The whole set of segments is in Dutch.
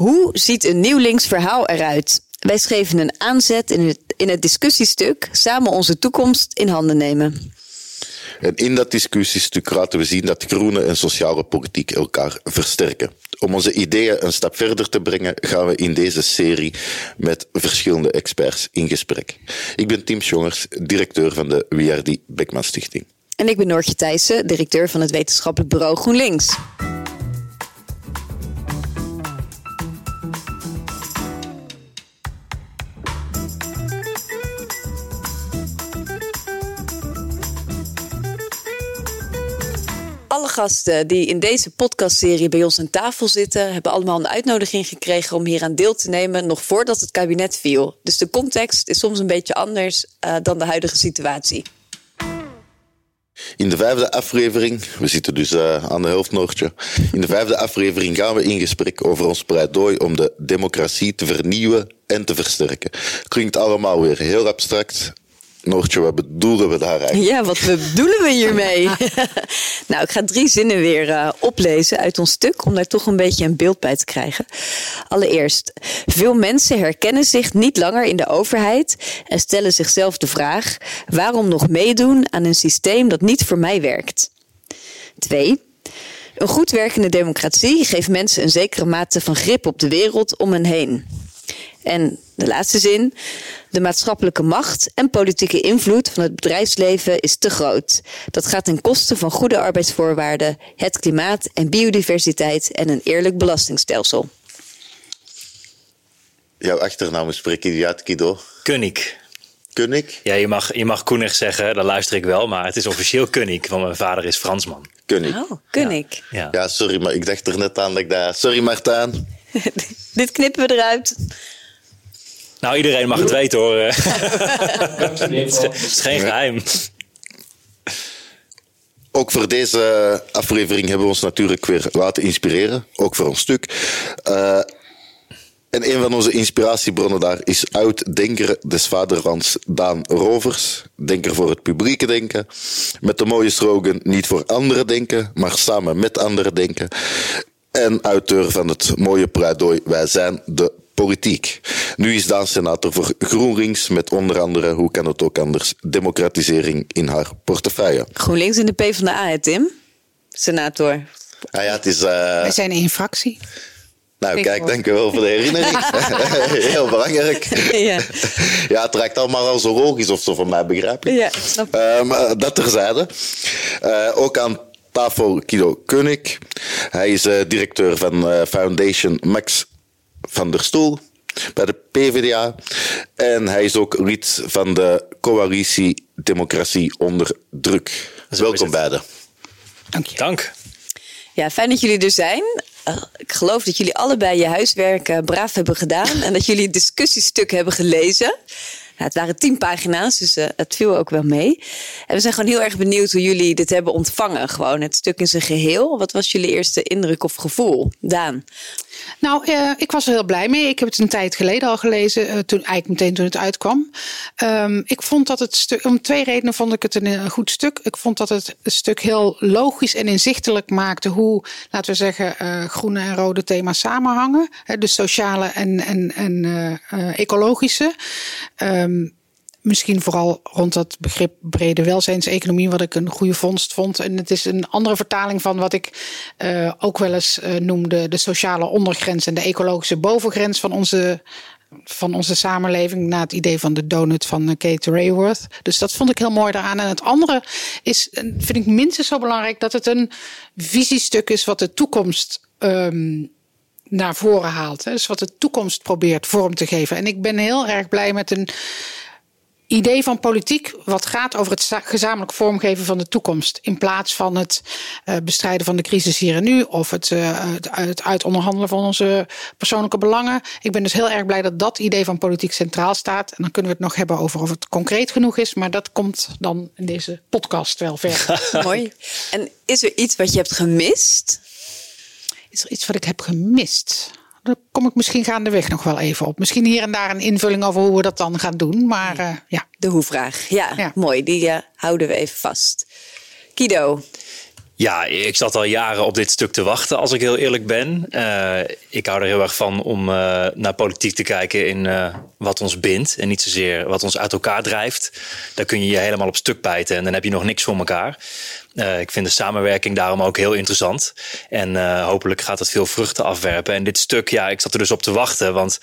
Hoe ziet een nieuw links verhaal eruit? Wij schreven een aanzet in het, in het discussiestuk Samen onze toekomst in handen nemen. En in dat discussiestuk laten we zien dat groene en sociale politiek elkaar versterken. Om onze ideeën een stap verder te brengen, gaan we in deze serie met verschillende experts in gesprek. Ik ben Tim Jongers, directeur van de WRD Beckman Stichting. En ik ben Noortje Thijssen, directeur van het wetenschappelijk bureau GroenLinks. Gasten die in deze podcastserie bij ons aan tafel zitten, hebben allemaal een uitnodiging gekregen om hier aan deel te nemen, nog voordat het kabinet viel. Dus de context is soms een beetje anders uh, dan de huidige situatie. In de vijfde aflevering, we zitten dus uh, aan de helft. In de vijfde aflevering gaan we in gesprek over ons pleidooi om de democratie te vernieuwen en te versterken. Klinkt allemaal weer heel abstract, Noortje, wat bedoelen we daar eigenlijk? Ja, wat bedoelen we hiermee? nou, ik ga drie zinnen weer uh, oplezen uit ons stuk om daar toch een beetje een beeld bij te krijgen. Allereerst, veel mensen herkennen zich niet langer in de overheid en stellen zichzelf de vraag: waarom nog meedoen aan een systeem dat niet voor mij werkt? Twee. Een goed werkende democratie geeft mensen een zekere mate van grip op de wereld om hen heen. En de laatste zin. De maatschappelijke macht en politieke invloed van het bedrijfsleven is te groot. Dat gaat ten koste van goede arbeidsvoorwaarden, het klimaat en biodiversiteit en een eerlijk belastingstelsel. Jouw achternaam is uit, Kido. Kunnik. Kunnik? Ja, je mag, je mag Koenig zeggen, dan luister ik wel, maar het is officieel Kunnik, want mijn vader is Fransman. Kunnik. Oh, Kunnik. Ja. ja. sorry, maar ik dacht er net aan dat ik daar... Sorry, Martaan. Dit knippen we eruit. Nou, iedereen mag het weten hoor. het is geen geheim. Ook voor deze aflevering hebben we ons natuurlijk weer laten inspireren. Ook voor ons stuk. Uh, en een van onze inspiratiebronnen daar is oud-denker des vaderlands Daan Rovers. Denker voor het publieke denken. Met de mooie slogan niet voor anderen denken, maar samen met anderen denken. En auteur van het mooie pleidooi Wij zijn de politiek. Nu is Daan senator voor GroenLinks met onder andere, hoe kan het ook anders, democratisering in haar portefeuille. GroenLinks in de PvdA, hè Tim? Senator. Ah ja, het is... Uh... Wij zijn één fractie. Nou, kijk, dank u wel voor de herinnering. Heel belangrijk. Ja. ja, het trekt allemaal al zo logisch of zo van mij, begrijp je? Ja, snap uh, dat terzijde. Uh, ook aan tafel Kido Koenig. Hij is uh, directeur van Foundation Max van der Stoel bij de PvdA. En hij is ook lid van de coalitie Democratie onder Druk. Welkom beiden. Dank je. Dank. Ja, fijn dat jullie er zijn. Ik geloof dat jullie allebei je huiswerk uh, braaf hebben gedaan en dat jullie het discussiestuk hebben gelezen. Nou, het waren tien pagina's, dus uh, het viel ook wel mee. En we zijn gewoon heel erg benieuwd hoe jullie dit hebben ontvangen. Gewoon het stuk in zijn geheel. Wat was jullie eerste indruk of gevoel? Daan? Nou, uh, ik was er heel blij mee. Ik heb het een tijd geleden al gelezen, uh, toen, eigenlijk meteen toen het uitkwam. Um, ik vond dat het stuk, om twee redenen vond ik het een, goed stuk. Ik vond dat het stuk heel logisch en inzichtelijk maakte hoe, laten we zeggen, groene en rode thema's samenhangen. de sociale en, en, en ecologische. Um, misschien vooral rond dat begrip brede welzijnseconomie, wat ik een goede vondst vond. En het is een andere vertaling van wat ik uh, ook wel eens uh, noemde de sociale ondergrens en de ecologische bovengrens van onze. Van onze samenleving na het idee van de donut van eh, Kate Rayworth. Dus dat vond ik heel mooi daaraan. En het andere is, vind ik minstens zo belangrijk, dat het een visiestuk is wat de toekomst um, naar voren haalt. Dus wat de toekomst probeert vorm te geven. En ik ben heel erg blij met een idee van politiek wat gaat over het gezamenlijk vormgeven van de toekomst. In plaats van het uh, bestrijden van de crisis hier en nu of het, uh, het uitonderhandelen van onze persoonlijke belangen. Ik ben dus heel erg blij dat dat idee van politiek centraal staat. En dan kunnen we het nog hebben over of het concreet genoeg is. Maar dat komt dan in deze podcast wel verder. Mooi. En is er iets wat je hebt gemist? Is er iets wat ik heb gemist? Daar kom ik misschien gaandeweg nog wel even op. Misschien hier en daar een invulling over hoe we dat dan gaan doen. Maar uh, ja. De hoe-vraag. Ja, ja, mooi. Die uh, houden we even vast. Kido. Ja, ik zat al jaren op dit stuk te wachten, als ik heel eerlijk ben. Uh, ik hou er heel erg van om uh, naar politiek te kijken in uh, wat ons bindt. En niet zozeer wat ons uit elkaar drijft. Daar kun je je helemaal op stuk bijten en dan heb je nog niks voor elkaar. Ik vind de samenwerking daarom ook heel interessant. En hopelijk gaat het veel vruchten afwerpen. En dit stuk, ja, ik zat er dus op te wachten. Want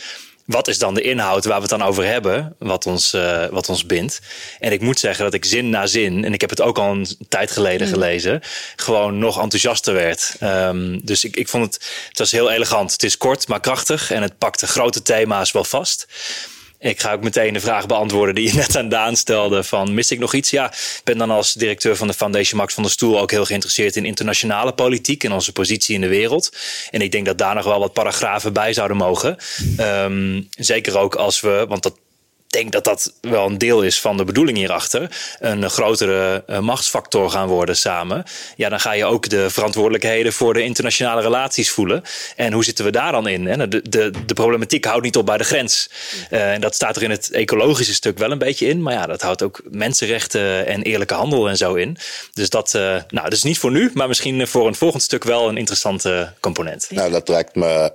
wat is dan de inhoud waar we het dan over hebben, wat ons, uh, wat ons bindt. En ik moet zeggen dat ik zin na zin, en ik heb het ook al een tijd geleden mm. gelezen, gewoon nog enthousiaster werd. Um, dus ik, ik vond het, het was heel elegant. Het is kort, maar krachtig en het pakt de grote thema's wel vast. Ik ga ook meteen de vraag beantwoorden die je net aan Daan stelde: van mis ik nog iets? Ja, ik ben dan als directeur van de Foundation Max van der Stoel ook heel geïnteresseerd in internationale politiek en onze positie in de wereld. En ik denk dat daar nog wel wat paragrafen bij zouden mogen. Um, zeker ook als we, want dat denk dat dat wel een deel is van de bedoeling hierachter. Een grotere uh, machtsfactor gaan worden samen. Ja, dan ga je ook de verantwoordelijkheden voor de internationale relaties voelen. En hoe zitten we daar dan in? De, de, de problematiek houdt niet op bij de grens. Uh, en dat staat er in het ecologische stuk wel een beetje in. Maar ja, dat houdt ook mensenrechten en eerlijke handel en zo in. Dus dat, uh, nou, dat is niet voor nu, maar misschien voor een volgend stuk wel een interessante component. Nou, dat lijkt me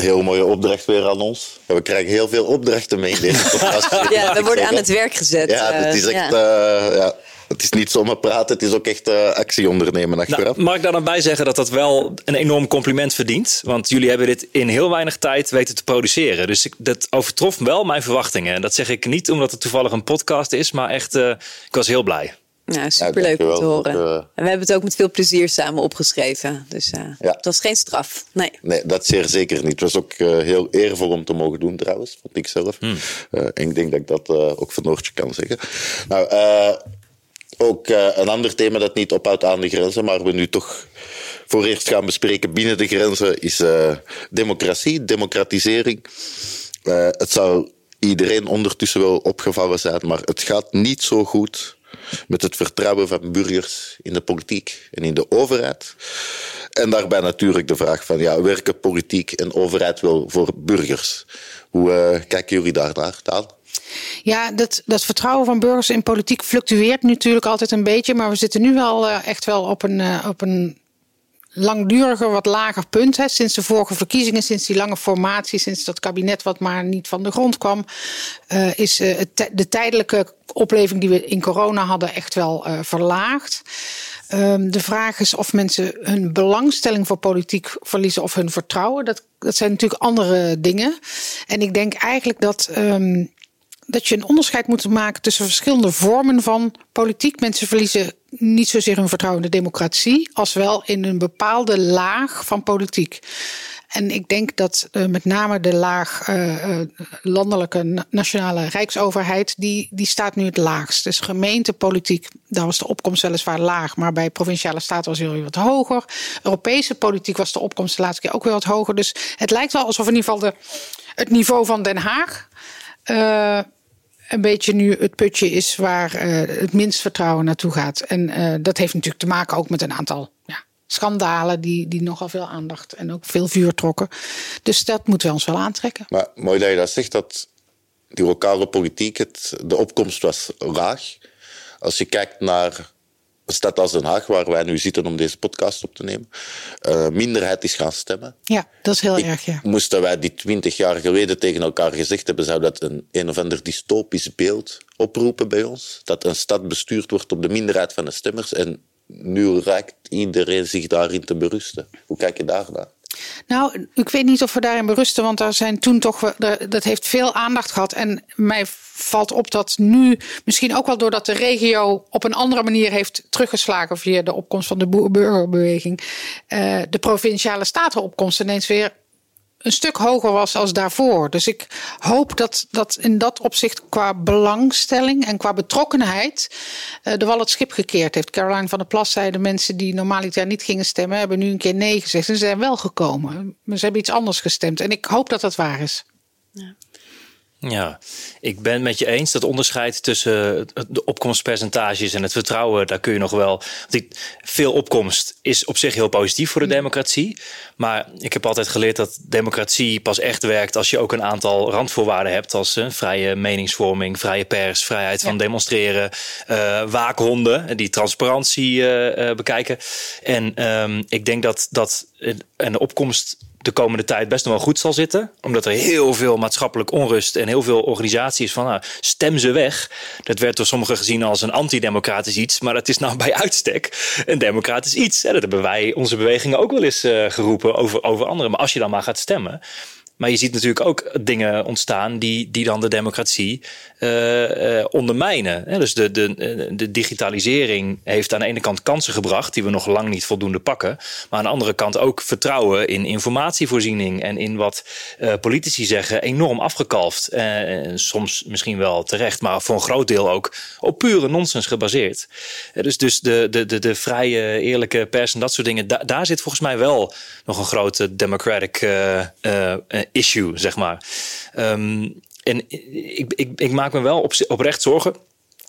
heel mooie opdracht weer aan ons. we krijgen heel veel opdrachten mee in deze podcast. ja, we worden aan het werk gezet. Ja, het is echt... Ja. Uh, ja. Het is niet zomaar praten, het is ook echt uh, actie ondernemen achteraf. Nou, mag ik daar dan bij zeggen dat dat wel een enorm compliment verdient? Want jullie hebben dit in heel weinig tijd weten te produceren. Dus ik, dat overtrof wel mijn verwachtingen. En dat zeg ik niet omdat het toevallig een podcast is, maar echt, uh, ik was heel blij. Ja, superleuk om te horen. uh, en we hebben het ook met veel plezier samen opgeschreven. Dus uh, ja. het was geen straf. Nee. nee, dat zeer zeker niet. Het was ook uh, heel eervol om te mogen doen trouwens, vond ik zelf. Hmm. en ik denk dat ik dat ook van Noortje kan zeggen. Nou, ook een ander thema dat niet ophoudt aan de grenzen, maar we nu toch voor eerst gaan bespreken binnen de grenzen, is democratie, democratisering. het zou iedereen ondertussen wel opgevallen zijn, maar het gaat niet zo goed met het vertrouwen van burgers in de politiek en in de overheid. En daarbij natuurlijk de vraag van, ja, werken politiek en overheid wel voor burgers? Hoe uh, kijken jullie daar naar, Taal? Ja, dat, dat vertrouwen van burgers in politiek fluctueert natuurlijk altijd een beetje. Maar we zitten nu wel uh, echt wel op een, uh, op een langduriger, wat lager punt. Hè. Sinds de vorige verkiezingen, sinds die lange formatie, sinds dat kabinet wat maar niet van de grond kwam, uh, is uh, de tijdelijke opleving die we in corona hadden echt wel uh, verlaagd. Um, de vraag is of mensen hun belangstelling voor politiek verliezen of hun vertrouwen. Dat, dat zijn natuurlijk andere dingen. En ik denk eigenlijk dat. Um, dat je een onderscheid moet maken tussen verschillende vormen van politiek. Mensen verliezen niet zozeer hun vertrouwen in de democratie, als wel in een bepaalde laag van politiek. En ik denk dat uh, met name de laag uh, landelijke nationale rijksoverheid, die, die staat nu het laagst. Dus gemeentepolitiek, daar was de opkomst weliswaar laag, maar bij provinciale staten was hij weer wat hoger. Europese politiek was de opkomst de laatste keer ook weer wat hoger. Dus het lijkt wel alsof in ieder geval de, het niveau van Den Haag een beetje nu het putje is waar uh, het minst vertrouwen naartoe gaat. En uh, dat heeft natuurlijk te maken ook met een aantal ja, schandalen die, die nogal veel aandacht en ook veel vuur trokken. Dus dat moeten we ons wel aantrekken. Maar mooi dat je dat zegt, dat die lokale politiek, het, de opkomst was laag. Als je kijkt naar stad als Den Haag, waar wij nu zitten om deze podcast op te nemen, uh, minderheid is gaan stemmen. Ja, dat is heel erg. Ja. Moesten wij die twintig jaar geleden tegen elkaar gezegd hebben, zou dat een een of ander dystopisch beeld oproepen bij ons? Dat een stad bestuurd wordt op de minderheid van de stemmers en nu raakt iedereen zich daarin te berusten. Hoe kijk je daar naar? Nou, ik weet niet of we daarin berusten, want daar zijn toen toch, dat heeft veel aandacht gehad. En mij valt op dat nu, misschien ook wel doordat de regio op een andere manier heeft teruggeslagen via de opkomst van de burgerbeweging, uh, de provinciale statenopkomst ineens weer een stuk hoger was als daarvoor. Dus ik hoop dat, dat in dat opzicht qua belangstelling en qua betrokkenheid uh, de wal het schip gekeerd heeft. Caroline van der Plas zei de mensen die normaliter niet gingen stemmen, hebben nu een keer nee gezegd. En ze zijn wel gekomen. Maar ze hebben iets anders gestemd. En ik hoop dat dat waar is. Ja. Ja, ik ben met je eens dat onderscheid tussen de opkomstpercentages en het vertrouwen, daar kun je nog wel. Veel opkomst is op zich heel positief voor de democratie. Maar ik heb altijd geleerd dat democratie pas echt werkt als je ook een aantal randvoorwaarden hebt, als uh, vrije meningsvorming, vrije pers, vrijheid van demonstreren, uh, waakhonden die transparantie uh, bekijken. En um, ik denk dat dat en de opkomst de komende tijd best nog wel goed zal zitten. Omdat er heel veel maatschappelijk onrust en heel veel organisaties van nou, stem ze weg. Dat werd door sommigen gezien als een antidemocratisch iets. Maar dat is nou bij uitstek een democratisch iets. Dat hebben wij onze bewegingen ook wel eens uh, geroepen over, over anderen. Maar als je dan maar gaat stemmen. Maar je ziet natuurlijk ook dingen ontstaan die, die dan de democratie uh, uh, ondermijnen. Dus de, de, de digitalisering heeft aan de ene kant kansen gebracht die we nog lang niet voldoende pakken. Maar aan de andere kant ook vertrouwen in informatievoorziening en in wat uh, politici zeggen enorm afgekalfd. soms misschien wel terecht, maar voor een groot deel ook op pure nonsens gebaseerd. dus dus de, de, de, de vrije, eerlijke pers en dat soort dingen, da, daar zit volgens mij wel nog een grote democratic issue, zeg maar. Um, en ik, ik, ik maak me wel op, oprecht zorgen.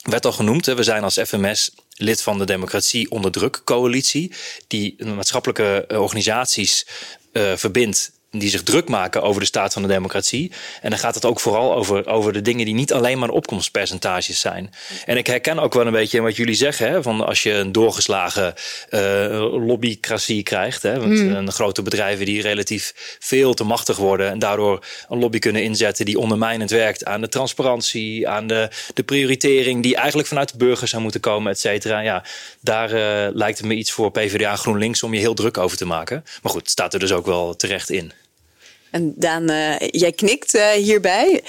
Werd al genoemd, we zijn als FMS lid van de Democratie onder druk coalitie, die maatschappelijke organisaties uh, verbindt die zich druk maken over de staat van de democratie. En dan gaat het ook vooral over, over de dingen die niet alleen maar opkomstpercentages zijn. En ik herken ook wel een beetje wat jullie zeggen: hè, van als je een doorgeslagen uh, lobbycratie krijgt. Hè, want mm. een grote bedrijven die relatief veel te machtig worden en daardoor een lobby kunnen inzetten die ondermijnend werkt aan de transparantie, aan de, de prioritering die eigenlijk vanuit de burgers zou moeten komen, et cetera. Ja, daar uh, lijkt het me iets voor PvdA GroenLinks om je heel druk over te maken. Maar goed, het staat er dus ook wel terecht in. En Daan, uh, jij knikt uh, hierbij.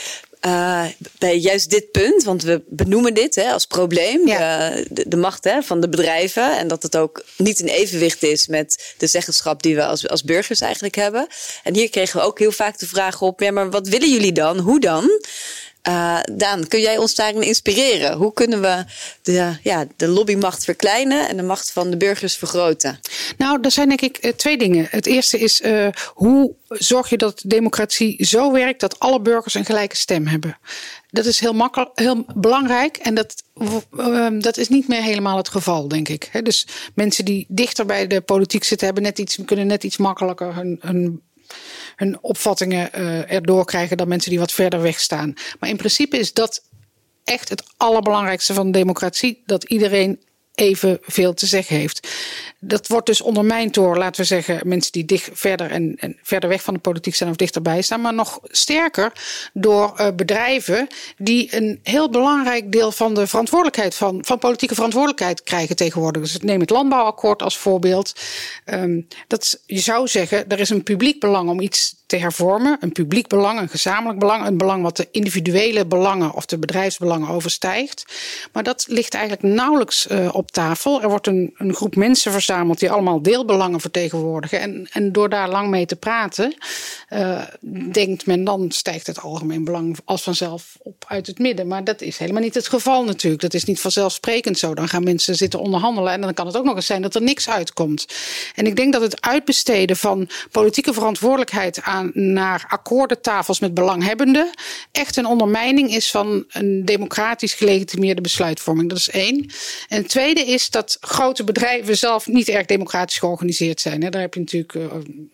Uh, bij juist dit punt, want we benoemen dit hè, als probleem, ja. de, de, macht hè, van de bedrijven. En dat het ook niet in evenwicht is met de zeggenschap die we als, als burgers eigenlijk hebben. En hier kregen we ook heel vaak de vraag op: ja, maar wat willen jullie dan? Hoe dan? Uh, Daan, kun jij ons daarin inspireren? Hoe kunnen we de, ja, de lobbymacht verkleinen en de macht van de burgers vergroten? Nou, er zijn denk ik eh, twee dingen. Het eerste is uh, hoe zorg je dat democratie zo werkt dat alle burgers een gelijke stem hebben? Dat is heel, makkelijk, heel belangrijk en dat, dat is niet meer helemaal het geval, denk ik. Dus mensen die dichter bij de politiek zitten, hebben net iets, kunnen net iets makkelijker hun, hun hun opvattingen uh, erdoor krijgen dan mensen die wat verder weg staan. Maar in principe is dat echt het allerbelangrijkste van de democratie: dat iedereen evenveel te zeggen heeft. Dat wordt dus ondermijnd door, laten we zeggen, mensen die dicht, verder en, en verder weg van de politiek zijn of dichterbij staan, maar nog sterker door uh, bedrijven die een heel belangrijk deel van de verantwoordelijkheid van, van politieke verantwoordelijkheid krijgen tegenwoordig. Dus neem het landbouwakkoord als voorbeeld. Um, dat, je zou zeggen, er is een publiek belang om iets te hervormen. Een publiek belang, een gezamenlijk belang, een belang wat de individuele belangen of de bedrijfsbelangen overstijgt. Maar dat ligt eigenlijk nauwelijks uh, op tafel. Er wordt een, een groep mensen verzameld die allemaal deelbelangen vertegenwoordigen. En, en door daar lang mee te praten, uh, denkt men dan stijgt het algemeen belang als vanzelf op uit het midden. Maar dat is helemaal niet het geval natuurlijk. Dat is niet vanzelfsprekend zo. Dan gaan mensen zitten onderhandelen en dan kan het ook nog eens zijn dat er niks uitkomt. En ik denk dat het uitbesteden van politieke verantwoordelijkheid aan, naar akkoordentafels met belanghebbenden echt een ondermijning is van een democratisch gelegitimeerde besluitvorming. Dat is één. En twee tweede is dat grote bedrijven zelf niet erg democratisch georganiseerd zijn. Daar heb je natuurlijk uh,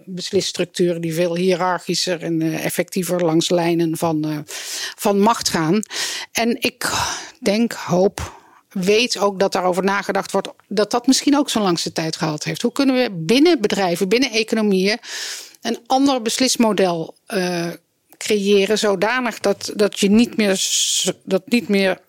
beslisstructuren die veel hiërarchischer en uh, effectiever langs lijnen van, uh, van macht gaan. En ik denk, hoop, weet ook dat daarover nagedacht wordt dat dat misschien ook zo'n langste tijd gehad heeft. Hoe kunnen we binnen bedrijven, binnen economieën een ander beslismodel creëren zodanig dat, dat je niet meer, dat niet meer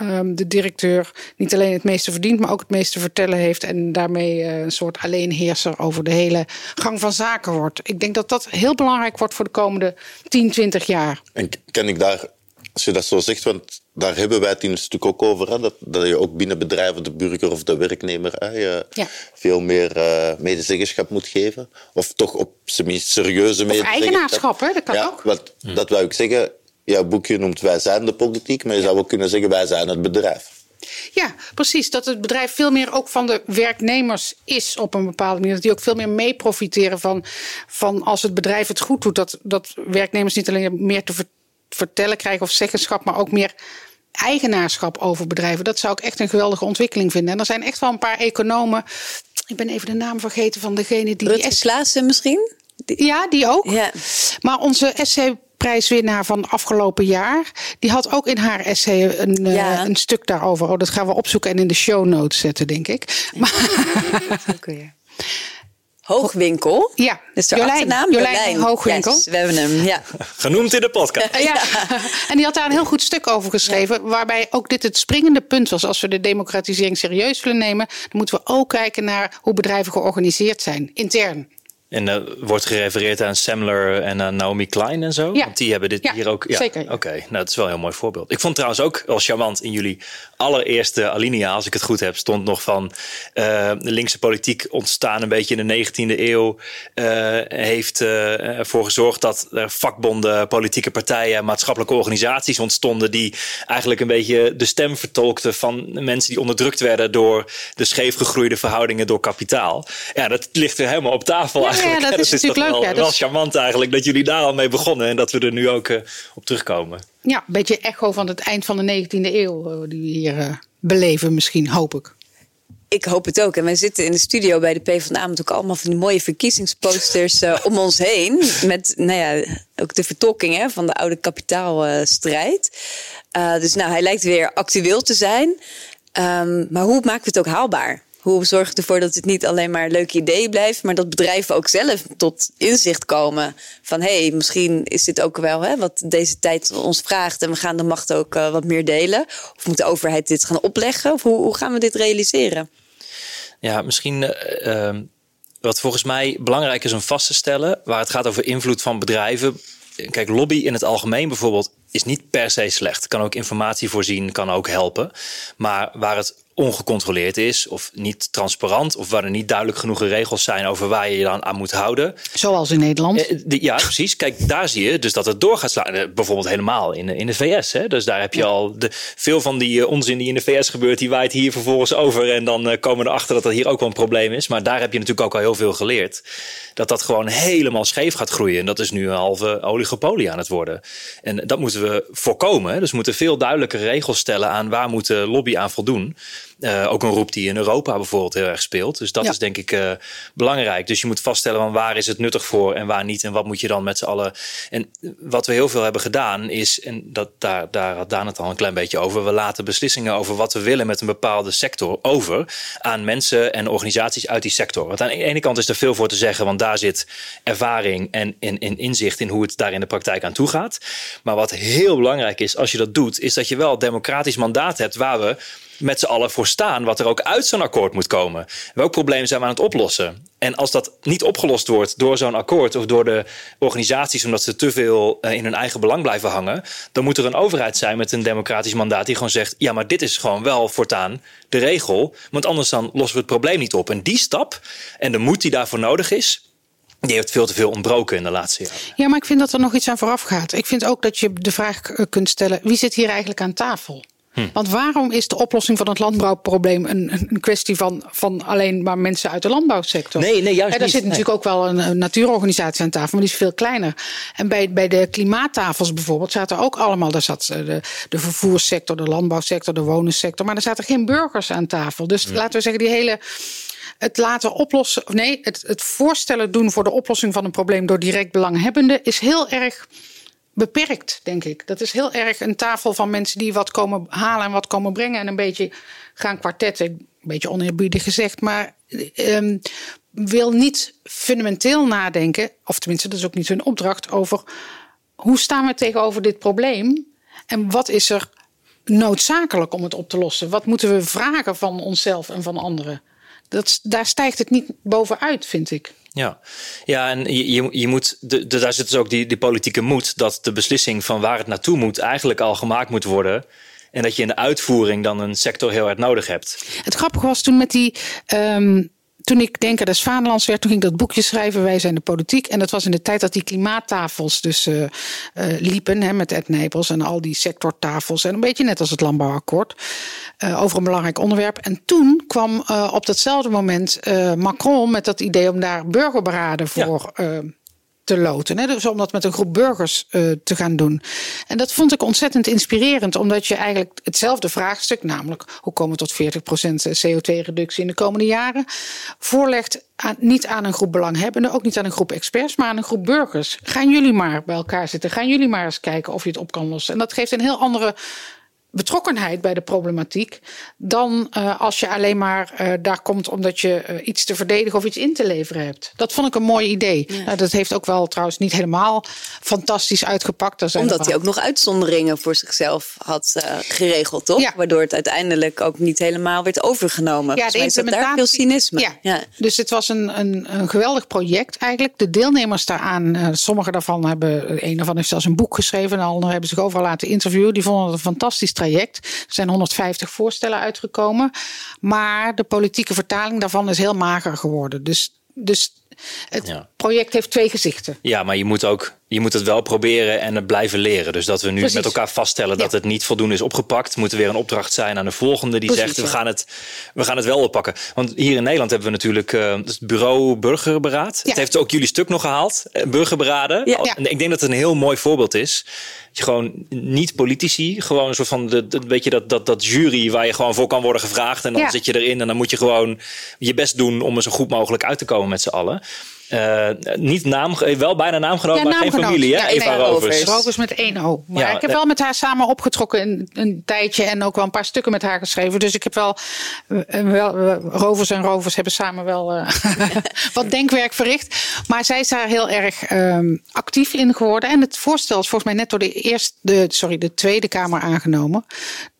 um, de directeur niet alleen het meeste verdient, maar ook het meeste vertellen heeft. En daarmee uh, een soort alleenheerser over de hele gang van zaken wordt. Ik denk dat dat heel belangrijk wordt voor de komende 10, 20 jaar. En kan ik daar, als je dat zo zegt, want daar hebben wij het in een stuk ook over, hè, dat, dat je ook binnen bedrijven de burger of de werknemer hè, je ja. veel meer uh, medezeggenschap moet geven. Of toch op zijn minst serieuze medezeggenschap. eigenaarschap, hè? dat kan ja, ook. Want, Dat wil ik zeggen jouw boekje noemt Wij zijn de politiek, maar je zou ook kunnen zeggen Wij zijn het bedrijf. Ja, precies. Dat het bedrijf veel meer ook van de werknemers is op een bepaalde manier. Dat die ook veel meer mee profiteren van, van als het bedrijf het goed doet. Dat, dat werknemers niet alleen meer te vertellen krijgen of zeggenschap, maar ook meer eigenaarschap over bedrijven. Dat zou ik echt een geweldige ontwikkeling vinden. En er zijn echt wel een paar economen. Ik ben even de naam vergeten van degene die. Rutger Klaassen misschien? Ja, die ook. Ja. Maar onze SC prijswinnaar van afgelopen jaar. Die had ook in haar essay een, eh, een stuk daarover. Oh, dat gaan we opzoeken en in de show notes zetten, denk ik. Maar, Hoogwinkel. ja, Dat is de Jolijn, achternaam? Jolijn Hoogwinkel. Yes, we hebben hem, ja. Genoemd in de podcast. Ja, en die had daar een heel goed stuk over geschreven. Waarbij ook dit het springende punt was. Als we de democratisering serieus willen nemen, dan moeten we ook kijken naar hoe bedrijven georganiseerd zijn, intern. En er wordt gerefereerd aan Semler en aan Naomi Klein en zo. Ja. Want die hebben dit Ja, hier ook. Ja, zeker. Oké, nou dat is wel een heel mooi voorbeeld. Ik vond trouwens ook wel charmant in jullie allereerste alinea, als ik het goed heb, stond nog van eh, de linkse politiek ontstaan een beetje in de 19e eeuw. eh, heeft eh, ervoor gezorgd dat er vakbonden, politieke partijen, maatschappelijke organisaties ontstonden. die eigenlijk een beetje de stem vertolkten van mensen die onderdrukt werden door de scheef gegroeide verhoudingen door kapitaal. Ja, dat ligt er helemaal op tafel Ja, eigenlijk. ja, dat is natuurlijk leuk, Wel, ja, dat wel is- charmant eigenlijk dat jullie daar al mee begonnen en dat we er nu ook eh, op terugkomen. Ja, een beetje echo van het eind van de 19e eeuw eh, die we hier eh, beleven misschien, hoop ik. Ik hoop het ook. En wij zitten in de studio bij de PvdA met ook allemaal van die mooie verkiezingsposters eh, om ons heen. Met, nou ja, ook de vertolking hè, van de oude kapitaalstrijd. Eh, dus nou, hij lijkt weer actueel te zijn. Ehm, maar hoe maken we het ook haalbaar? Hoe zorgen we ervoor dat het niet alleen maar leuke ideeën blijft, maar dat bedrijven ook zelf tot inzicht komen van hé, hey, misschien is dit ook wel hè, wat deze tijd ons vraagt en we gaan de macht ook eh, wat meer delen. Of moet de overheid dit gaan opleggen? Of hoe, hoe gaan we dit realiseren? Ja, misschien eh, ehm, wat volgens mij belangrijk is om vast te stellen, waar het gaat over invloed van bedrijven. Kijk, lobby in het algemeen bijvoorbeeld is niet per se slecht. Kan ook informatie voorzien, kan ook helpen. Maar waar het ongecontroleerd is of niet transparant of waar er niet duidelijk genoeg regels zijn over waar je je dan aan moet houden, Zoals in Nederland. Eh, die- Ja, precies. Kijk, daar zie je dus dat het door gaat slaan. Eh, Bijvoorbeeld helemaal in, de- in de VS. Hè? Dus daar heb je al de, veel van die eh, onzin die in de VS gebeurt, die waait hier vervolgens over. En dan eh, komen we erachter dat dat hier ook wel een probleem is. Maar daar heb je natuurlijk ook al heel veel geleerd. Dat dat gewoon helemaal scheef gaat groeien. En dat is nu een halve oligopolie aan het worden. En dat moeten we voorkomen. hè. Dus we moeten veel duidelijke regels stellen aan waar moet de lobby aan voldoen. Eh, ook een roep die in Europa bijvoorbeeld heel erg speelt. Dus dat Ja. is denk ik eh, belangrijk. Dus je moet vaststellen van waar is het nuttig voor en waar niet. En wat moet je dan met z'n allen. En wat we heel veel hebben gedaan is, en dat, daar, daar had Daan het al een klein beetje over. We laten beslissingen over wat we willen met een bepaalde sector over aan mensen en organisaties uit die sector. Want aan de ene kant is er veel voor te zeggen, want daar zit ervaring en, en, en inzicht in hoe het daar in de praktijk aan toe gaat. Maar wat heel belangrijk is als je dat doet, is dat je wel democratisch mandaat hebt waar we met z'n allen voor staan wat er ook uit zo'n akkoord moet komen. Welk probleem zijn we aan het oplossen? En als dat niet opgelost wordt door zo'n akkoord of door de organisaties omdat ze te veel eh, in hun eigen belang blijven hangen, dan moet er een overheid zijn met een democratisch mandaat die gewoon zegt: ja, maar dit is gewoon wel voortaan de regel, want anders dan lossen we het probleem niet op. En die stap en de moed die daarvoor nodig is, die heeft veel te veel ontbroken in de laatste jaren. Ja, maar ik vind dat er nog iets aan vooraf gaat. Ik vind ook dat je de vraag eh, kunt stellen: wie zit hier eigenlijk aan tafel? Want waarom is de oplossing van het landbouwprobleem een, een kwestie van, van alleen maar mensen uit de landbouwsector? Nee, nee, juist En daar zit natuurlijk ook wel een, een natuurorganisatie aan tafel, maar die is veel kleiner. En bij, bij de klimaattafels bijvoorbeeld zaten ook allemaal, daar zat eh, de, de vervoerssector, de landbouwsector, de wonensector, maar er zaten geen burgers aan tafel. Dus laten we zeggen, die hele het laten oplossen, of nee, het, het voorstellen doen voor de oplossing van een probleem door direct belanghebbenden is heel erg beperkt, denk ik. Dat is heel erg een tafel van mensen die wat komen halen en wat komen brengen en een beetje gaan kwartetten. Een beetje oneerbiedig gezegd, maar ehm, wil niet fundamenteel nadenken, of tenminste, dat is ook niet hun opdracht, over hoe staan we tegenover dit probleem en wat is er noodzakelijk om het op te lossen? Wat moeten we vragen van onszelf en van anderen? Dat, daar stijgt het niet bovenuit, vind ik. Ja, ja en je, je, moet, de, daar zit dus ook die, die politieke moed dat de beslissing van waar het naartoe moet eigenlijk al gemaakt moet worden. En dat je in de uitvoering dan een sector heel erg nodig hebt. Het grappige was toen met die. ehm, toen ik Denker des Vaderlands werd, toen ging ik dat boekje schrijven. Wij zijn de politiek. En dat was in de tijd dat die klimaattafels dus eh, eh, liepen. Hè, met Ed Nijpels en al die sectortafels. En een beetje net als het landbouwakkoord. eh, over een belangrijk onderwerp. En toen kwam op datzelfde moment Macron met dat idee om daar burgerberaden voor. eh, te loten. Hè? Dus om dat met een groep burgers uh, te gaan doen. En dat vond ik ontzettend inspirerend, omdat je eigenlijk hetzelfde vraagstuk, namelijk hoe komen we tot 40% CO2-reductie in de komende jaren, voorlegt niet aan een groep belanghebbenden, ook niet aan een groep experts, maar aan een groep burgers. Gaan jullie maar bij elkaar zitten. Gaan jullie maar eens kijken of je het op kan lossen. En dat geeft een heel andere betrokkenheid bij de problematiek dan uh, als je alleen maar uh, daar komt omdat je uh, iets te verdedigen of iets in te leveren hebt. Dat vond ik een mooi idee. Ja. Nou, dat heeft ook wel trouwens niet helemaal fantastisch uitgepakt. Zijn omdat hij ook nog uitzonderingen voor zichzelf had geregeld, toch? Ja. Waardoor het uiteindelijk ook niet helemaal werd overgenomen. Ja, de implementatie. Daar veel cynisme. Ja. ja. Dus het was een, een, een, geweldig project eigenlijk. De deelnemers daaraan, sommige daarvan hebben, een daarvan heeft zelfs een boek geschreven, en de anderen hebben zich overal laten interviewen. Die vonden het een fantastisch traject. Er zijn 150 voorstellen uitgekomen. Maar de politieke vertaling daarvan is heel mager geworden. Dus, dus het project heeft twee gezichten. Ja, maar je moet ook je moet het wel proberen en het blijven leren. Dus dat we nu met elkaar vaststellen dat het niet voldoende is opgepakt, moet er weer een opdracht zijn aan de volgende die zegt: we, gaan het, we gaan het wel oppakken. Want hier in Nederland hebben we natuurlijk uh, het bureau Burgerberaad. Het heeft ook jullie stuk nog gehaald, eh, Burgerberaden. En ik denk dat het een heel mooi voorbeeld is. Je gewoon niet politici, gewoon een soort van de, de, weet je, dat, dat, dat jury waar je gewoon voor kan worden gevraagd. En dan zit je erin en dan moet je gewoon je best doen om er zo goed mogelijk uit te komen met z'n allen. Uh, niet naam, wel bijna naamgenoot, ja, maar geen familie. Hè? Ja, Eva nee, Rovers. Rovers met één O. Maar ja, ik heb wel met haar samen opgetrokken een, een, tijdje en ook wel een paar stukken met haar geschreven. Dus ik heb wel, uh, wel Rovers en Rovers hebben samen wel wat denkwerk verricht. Maar zij is daar heel erg um, actief in geworden. En het voorstel is volgens mij net door de, eerste, de, sorry, de Tweede Kamer aangenomen.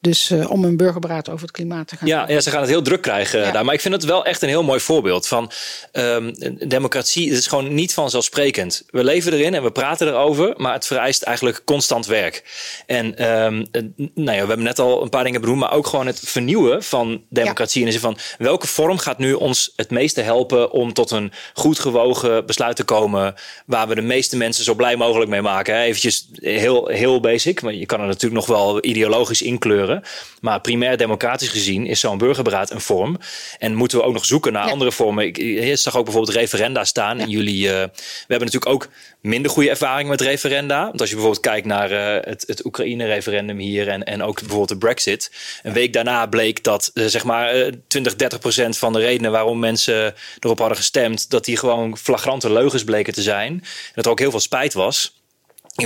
Dus uh, om een burgerberaad over het klimaat te gaan. Ja, ja ze gaan het heel druk krijgen ja. daar. Maar ik vind het wel echt een heel mooi voorbeeld van um, democratie. Het is gewoon niet vanzelfsprekend. We leven erin en we praten erover, maar het vereist eigenlijk constant werk. En um, nou ja, we hebben net al een paar dingen benoemd, maar ook gewoon het vernieuwen van democratie. Ja. In de zin van welke vorm gaat nu ons het meeste helpen om tot een goed gewogen besluit te komen, waar we de meeste mensen zo blij mogelijk mee maken. Hè? Eventjes heel, heel basic, maar je kan er natuurlijk nog wel ideologisch inkleuren. Maar primair democratisch gezien is zo'n burgerberaad een vorm. En moeten we ook nog zoeken naar andere vormen. Ik, ik, zag ook bijvoorbeeld referenda staan. En jullie, uh, we hebben natuurlijk ook minder goede ervaring met referenda. Want als je bijvoorbeeld kijkt naar uh, het, het Oekraïne-referendum hier en, en ook bijvoorbeeld de Brexit. Een week daarna bleek dat uh, zeg maar 20, 30 procent van de redenen waarom mensen erop hadden gestemd, dat die gewoon flagrante leugens bleken te zijn. En dat er ook heel veel spijt was.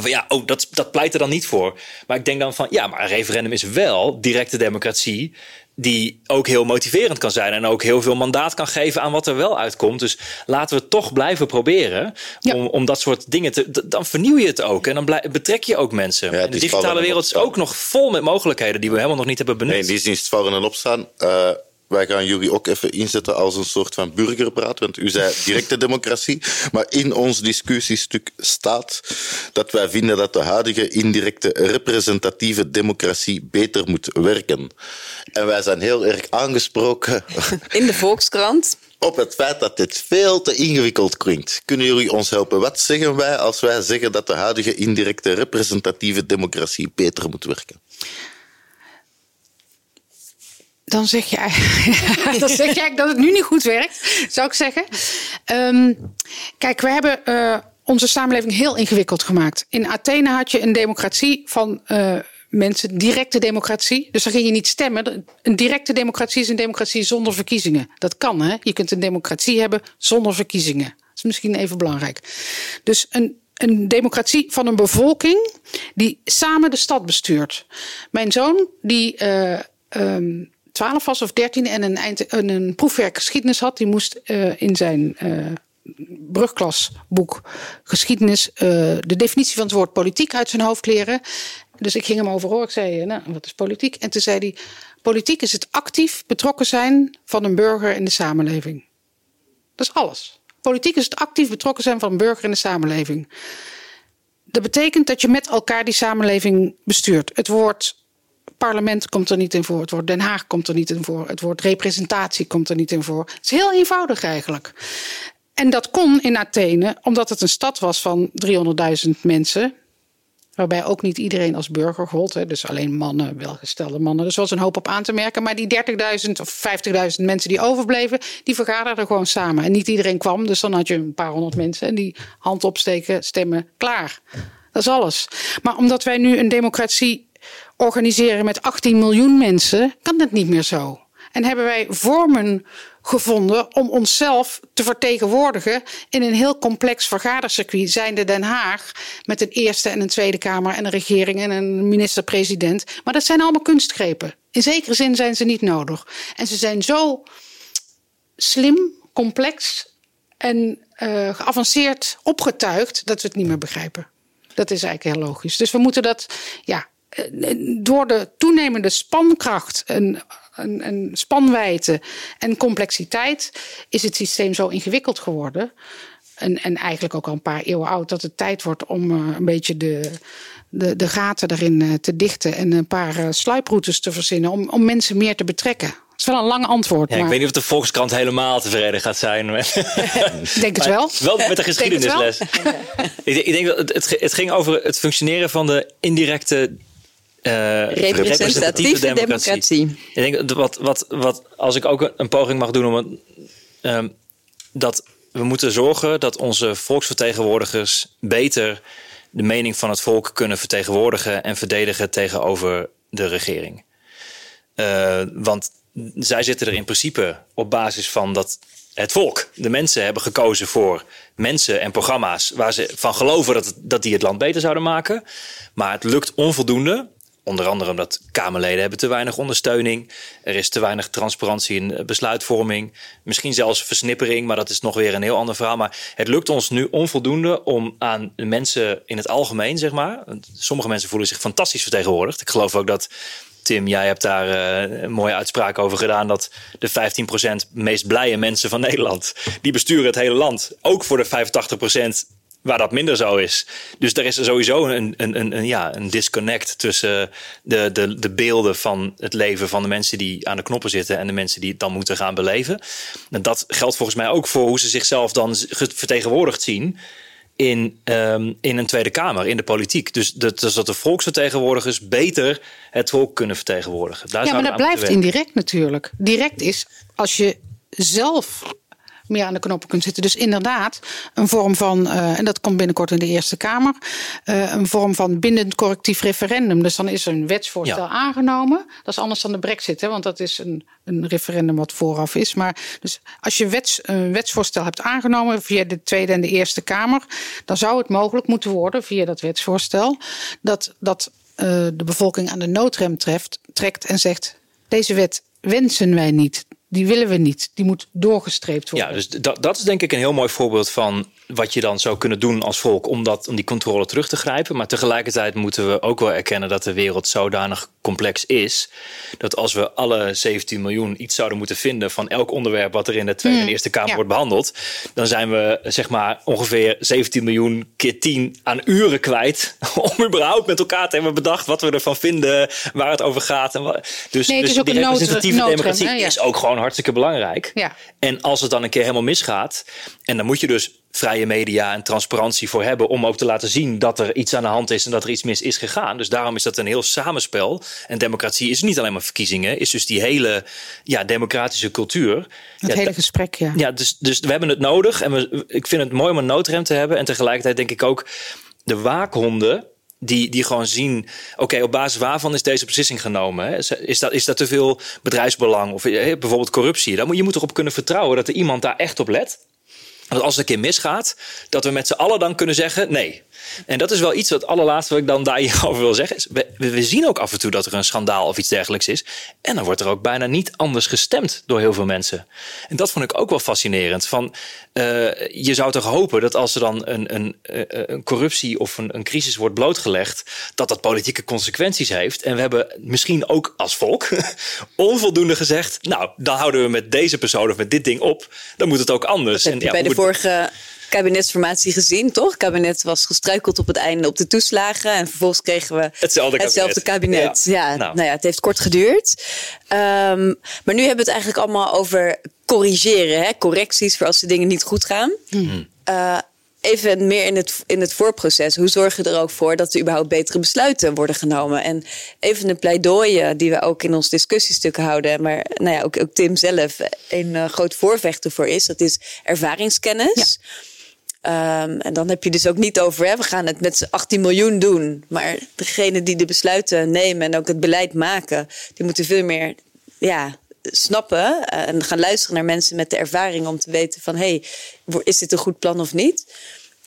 Van, ja, oh, dat, dat pleit er dan niet voor. Maar ik denk dan van, ja, maar een referendum is wel directe democratie die ook heel motiverend kan zijn en ook heel veel mandaat kan geven aan wat er wel uitkomt. Dus laten we toch blijven proberen ja. om, om dat soort dingen te. Dan vernieuw je het ook en dan betrek je ook mensen. Ja, de digitale wereld is ook nog vol met mogelijkheden die we helemaal nog niet hebben benut. Nee, die is niet vallen en opstaan. Uh, wij gaan jullie ook even inzetten als een soort van burgerpraat. Want u zei directe democratie. Maar in ons discussiestuk staat dat wij vinden dat de huidige indirecte representatieve democratie beter moet werken. En wij zijn heel erg aangesproken. In de Volkskrant op het feit dat dit veel te ingewikkeld klinkt. Kunnen jullie ons helpen? Wat zeggen wij als wij zeggen dat de huidige indirecte representatieve democratie beter moet werken? Dan zeg je, dan zeg eigenlijk dat het nu niet goed werkt, zou ik zeggen. Um, kijk, we hebben uh, onze samenleving heel ingewikkeld gemaakt. In Athene had je een democratie van uh, mensen, directe democratie. Dus dan ging je niet stemmen. Een directe democratie is een democratie zonder verkiezingen. Dat kan, hè? Je kunt een democratie hebben zonder verkiezingen. Dat is misschien even belangrijk. Dus een, een democratie van een bevolking die samen de stad bestuurt. Mijn zoon, die uh, 12 was of 13 en een, eind, een proefwerk geschiedenis had. Die moest uh, in zijn uh, brugklasboek geschiedenis uh, de definitie van het woord politiek uit zijn hoofd leren. Dus ik ging hem overhoor. Ik zei, nou, wat is politiek? En toen zei hij, politiek is het actief betrokken zijn van een burger in de samenleving. Dat is alles. Politiek is het actief betrokken zijn van een burger in de samenleving. Dat betekent dat je met elkaar die samenleving bestuurt. Het woord parlement komt er niet in voor. Het woord Den Haag komt er niet in voor. Het woord representatie komt er niet in voor. Het is heel eenvoudig eigenlijk. En dat kon in Athene, omdat het een stad was van 300.000 mensen. Waarbij ook niet iedereen als burger gold. Hè. Dus alleen mannen, welgestelde mannen. Dus was een hoop op aan te merken. Maar die 30.000 of 50.000 mensen die overbleven, die vergaderden gewoon samen. En niet iedereen kwam. Dus dan had je een paar honderd mensen en die hand opsteken, stemmen, klaar. Dat is alles. Maar omdat wij nu een democratie organiseren met 18 miljoen mensen, kan dat niet meer zo. En hebben wij vormen gevonden om onszelf te vertegenwoordigen in een heel complex vergadercircuit, zijnde Den Haag, met een Eerste en een Tweede Kamer en een regering en een minister-president. Maar dat zijn allemaal kunstgrepen. In zekere zin zijn ze niet nodig. En ze zijn zo slim, complex en uh, geavanceerd opgetuigd dat we het niet meer begrijpen. Dat is eigenlijk heel logisch. Dus we moeten dat, ja, eh, door de toenemende spankracht en een, een spanwijdte en complexiteit is het systeem zo ingewikkeld geworden. En, en eigenlijk ook al een paar eeuwen oud, dat het tijd wordt om uh, een beetje de, de, de gaten erin uh, te dichten en een paar uh, sluiproutes te verzinnen om, om mensen meer te betrekken. Dat is wel een lang antwoord. Ja, maar... Ik weet niet of de Volkskrant helemaal tevreden gaat zijn. Met... denk het wel. Wel met de geschiedenisles. ik, ik denk dat het, het, het ging over het functioneren van de indirecte uh, representatieve democratie. Ik denk wat, wat, wat, als ik ook een poging mag doen om het, um, dat we moeten zorgen dat onze volksvertegenwoordigers beter de mening van het volk kunnen vertegenwoordigen en verdedigen tegenover de regering. Uh, want zij zitten er in principe op basis van dat het volk, de mensen hebben gekozen voor mensen en programma's waar ze van geloven dat, dat die het land beter zouden maken. Maar het lukt onvoldoende Onder andere omdat Kamerleden hebben te weinig ondersteuning. Er is te weinig transparantie in besluitvorming. Misschien zelfs versnippering, maar dat is nog weer een heel ander verhaal. Maar het lukt ons nu onvoldoende om aan mensen in het algemeen, zeg maar. Sommige mensen voelen zich fantastisch vertegenwoordigd. Ik geloof ook dat Tim, jij hebt daar uh, een mooie uitspraak over gedaan. Dat de 15% meest blije mensen van Nederland. die besturen het hele land. Ook voor de 85% waar dat minder zo is. Dus er is sowieso een, een, een, een, ja, een disconnect tussen de, de, de beelden van het leven van de mensen die aan de knoppen zitten en de mensen die het dan moeten gaan beleven. En dat geldt volgens mij ook voor hoe ze zichzelf dan vertegenwoordigd zien. In, um, in een Tweede Kamer, in de politiek. Dus dat, dus dat de volksvertegenwoordigers beter het volk kunnen vertegenwoordigen. Daar ja, maar dat blijft indirect natuurlijk. Direct is als je zelf meer aan de knoppen kunt zitten. Dus inderdaad, een vorm van, uh, en dat komt binnenkort in de Eerste Kamer, uh, een vorm van bindend correctief referendum. Dus dan is een wetsvoorstel ja. aangenomen. Dat is anders dan de Brexit, hè, want dat is een, een referendum wat vooraf is. Maar dus als je wets, een wetsvoorstel hebt aangenomen via de Tweede en de Eerste Kamer, dan zou het mogelijk moeten worden via dat wetsvoorstel dat, dat uh, de bevolking aan de noodrem treft, trekt en zegt: deze wet wensen wij niet die willen we niet. Die moet doorgestreept worden. Ja, dus dat, dat is denk ik een heel mooi voorbeeld van wat je dan zou kunnen doen als volk om, dat, om die controle terug te grijpen. Maar tegelijkertijd moeten we ook wel erkennen dat de wereld zodanig complex is. Dat als we alle 17 miljoen iets zouden moeten vinden van elk onderwerp wat er in de Tweede en mm, Eerste Kamer wordt behandeld. Dan zijn we zeg maar ongeveer 17 miljoen keer 10 aan uren kwijt. Om überhaupt met elkaar te hebben bedacht wat we ervan vinden, waar het over gaat. En wat, dus, nee, dus die representatieve democratie is ook gewoon hartstikke belangrijk. Ja. En als het dan een keer helemaal misgaat, en dan moet je dus vrije media en transparantie voor hebben om ook te laten zien dat er iets aan de hand is en dat er iets mis is gegaan. Dus daarom is dat een heel samenspel. En democratie is niet alleen maar verkiezingen, is dus die hele ja, democratische cultuur. Het ja, hele gesprek, ja. Ja, dus, dus we hebben het nodig en we, ik vind het mooi om een noodrem te hebben. En tegelijkertijd denk ik ook de waakhonden die, die gewoon zien, oké, op basis waarvan is deze beslissing genomen? Hè? Is, dat, is dat te veel bedrijfsbelang of bijvoorbeeld corruptie? Dan moet, je moet erop kunnen vertrouwen dat er iemand daar echt op let. Als het een keer misgaat, dat we met z'n allen dan kunnen zeggen: nee, en dat is wel iets wat allerlaatste wat ik dan daarover wil zeggen. Is, we, we, zien ook af en toe dat er een schandaal of iets dergelijks is. En dan wordt er ook bijna niet anders gestemd door heel veel mensen. En dat vond ik ook wel fascinerend. Van, uh, je zou toch hopen dat als er dan een, een, eh, een corruptie of een, een crisis wordt blootgelegd, dat dat politieke consequenties heeft. En we hebben misschien ook als volk onvoldoende gezegd. Nou, dan houden we met deze persoon of met dit ding op. Dan moet het ook anders. En, ja, bij de vorige kabinetsformatie gezien, toch? Het kabinet was gestruikeld op het einde op de toeslagen. En vervolgens kregen we hetzelfde kabinet. Hetzelfde kabinet. Ja, nou. nou. ja, het heeft kort geduurd. Um, maar nu hebben we het eigenlijk allemaal over corrigeren. Hè? Correcties voor als de dingen niet goed gaan. Hmm. Uh, even meer in het, in het voorproces. Hoe zorg je er ook voor dat er überhaupt betere besluiten worden genomen? En even een pleidooi die we ook in ons discussiestuk houden, maar nou ja, ook, ook Tim zelf een uh, groot voorvechter voor is, dat is ervaringskennis. Um, en dan heb je dus ook niet over, hè, we gaan het met z'n 18 miljoen doen. Maar degene die de besluiten nemen en ook het beleid maken, die moeten veel meer ja, snappen uh, en gaan luisteren naar mensen met de ervaring om te weten van hé, hey, is dit een goed plan of niet?